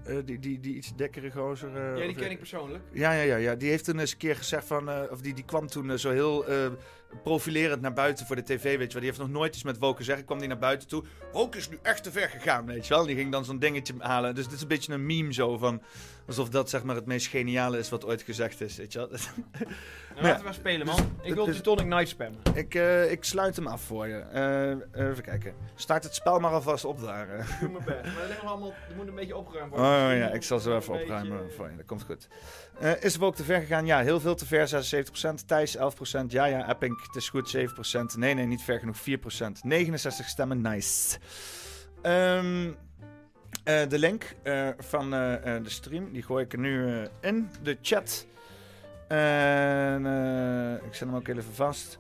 Uh, die, die, die iets dikkere gozer. Uh, ja, die ken ik persoonlijk. Ja, ja, ja, ja. Die heeft toen eens een keer gezegd van. Uh, of die, die kwam toen zo heel profilerend naar buiten voor de tv, weet je wel. Die heeft nog nooit iets met woke gezegd. Ik kwam die naar buiten toe. Woke is nu echt te ver gegaan, weet je wel. Die ging dan zo'n dingetje halen. Dus dit is een beetje een meme zo van... Alsof dat zeg maar het meest geniale is wat ooit gezegd is, weet je wel. Nou, laten we spelen, man. Ik wil dus, Tonic Night spammen. Ik, uh, ik sluit hem af voor je. Uh, even kijken. Start het spel maar alvast op daar. Ik doe mijn best. Maar er, allemaal, moet een beetje opgeruimd worden. Oh ja, ik zal zo even opruimen beetje... voor je. Dat komt goed. Uh, is woke te ver gegaan? Ja, heel veel te ver. 76%. Thijs 11%. Ja, ja. Epping, het is goed. 7%. Nee, nee, niet ver genoeg. 4%. 69 stemmen. Nice. Um, uh, de link uh, van uh, de stream, die gooi ik nu in de chat. En ik zet hem ook even vast.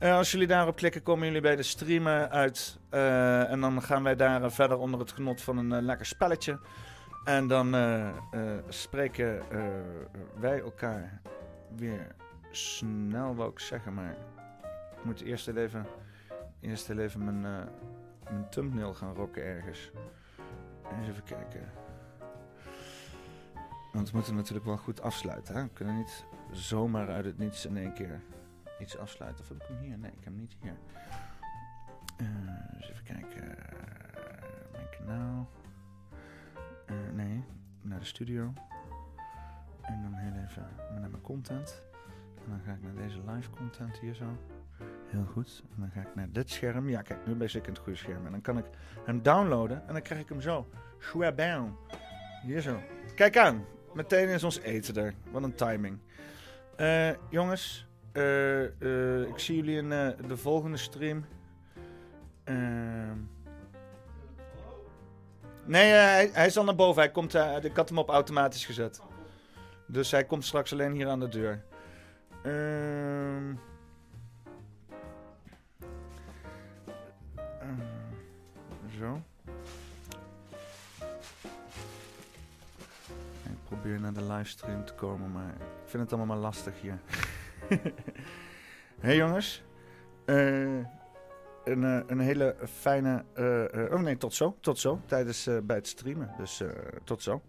als jullie daarop klikken, komen jullie bij de streamen uit. en dan gaan wij daar verder onder het genot van een lekker spelletje. En dan spreken wij elkaar weer snel, wou ik zeggen. Maar ik moet eerst even, eerst even mijn, mijn thumbnail gaan rocken ergens. Even kijken. Want we moeten natuurlijk wel goed afsluiten. Hè? We kunnen niet zomaar uit het niets in één keer iets afsluiten. Of ik hem hier? Nee, ik heb hem niet hier. Uh, even kijken. mijn kanaal. Uh, nee, naar de studio. En dan heel even naar mijn content. En dan ga ik naar deze live content hier zo. Heel goed. En dan ga ik naar dit scherm. Ja, kijk, nu ben ik in het goede scherm. En dan kan ik hem downloaden en dan krijg ik hem zo. Schwabam. Hier zo. Kijk aan. Meteen is ons eten er. Wat een timing. Uh, jongens, uh, uh, ik zie jullie in de volgende stream. Ehm. nee, hij, hij, is al naar boven. Hij komt, ik had hem op automatisch gezet. Dus hij komt straks alleen hier aan de deur. Ehm Ik probeer naar de livestream te komen, maar ik vind het allemaal maar lastig hier. hey jongens. Uh, een, uh, een hele fijne... Uh, oh nee, tot zo. Tot zo. Tijdens bij het streamen. Dus tot zo.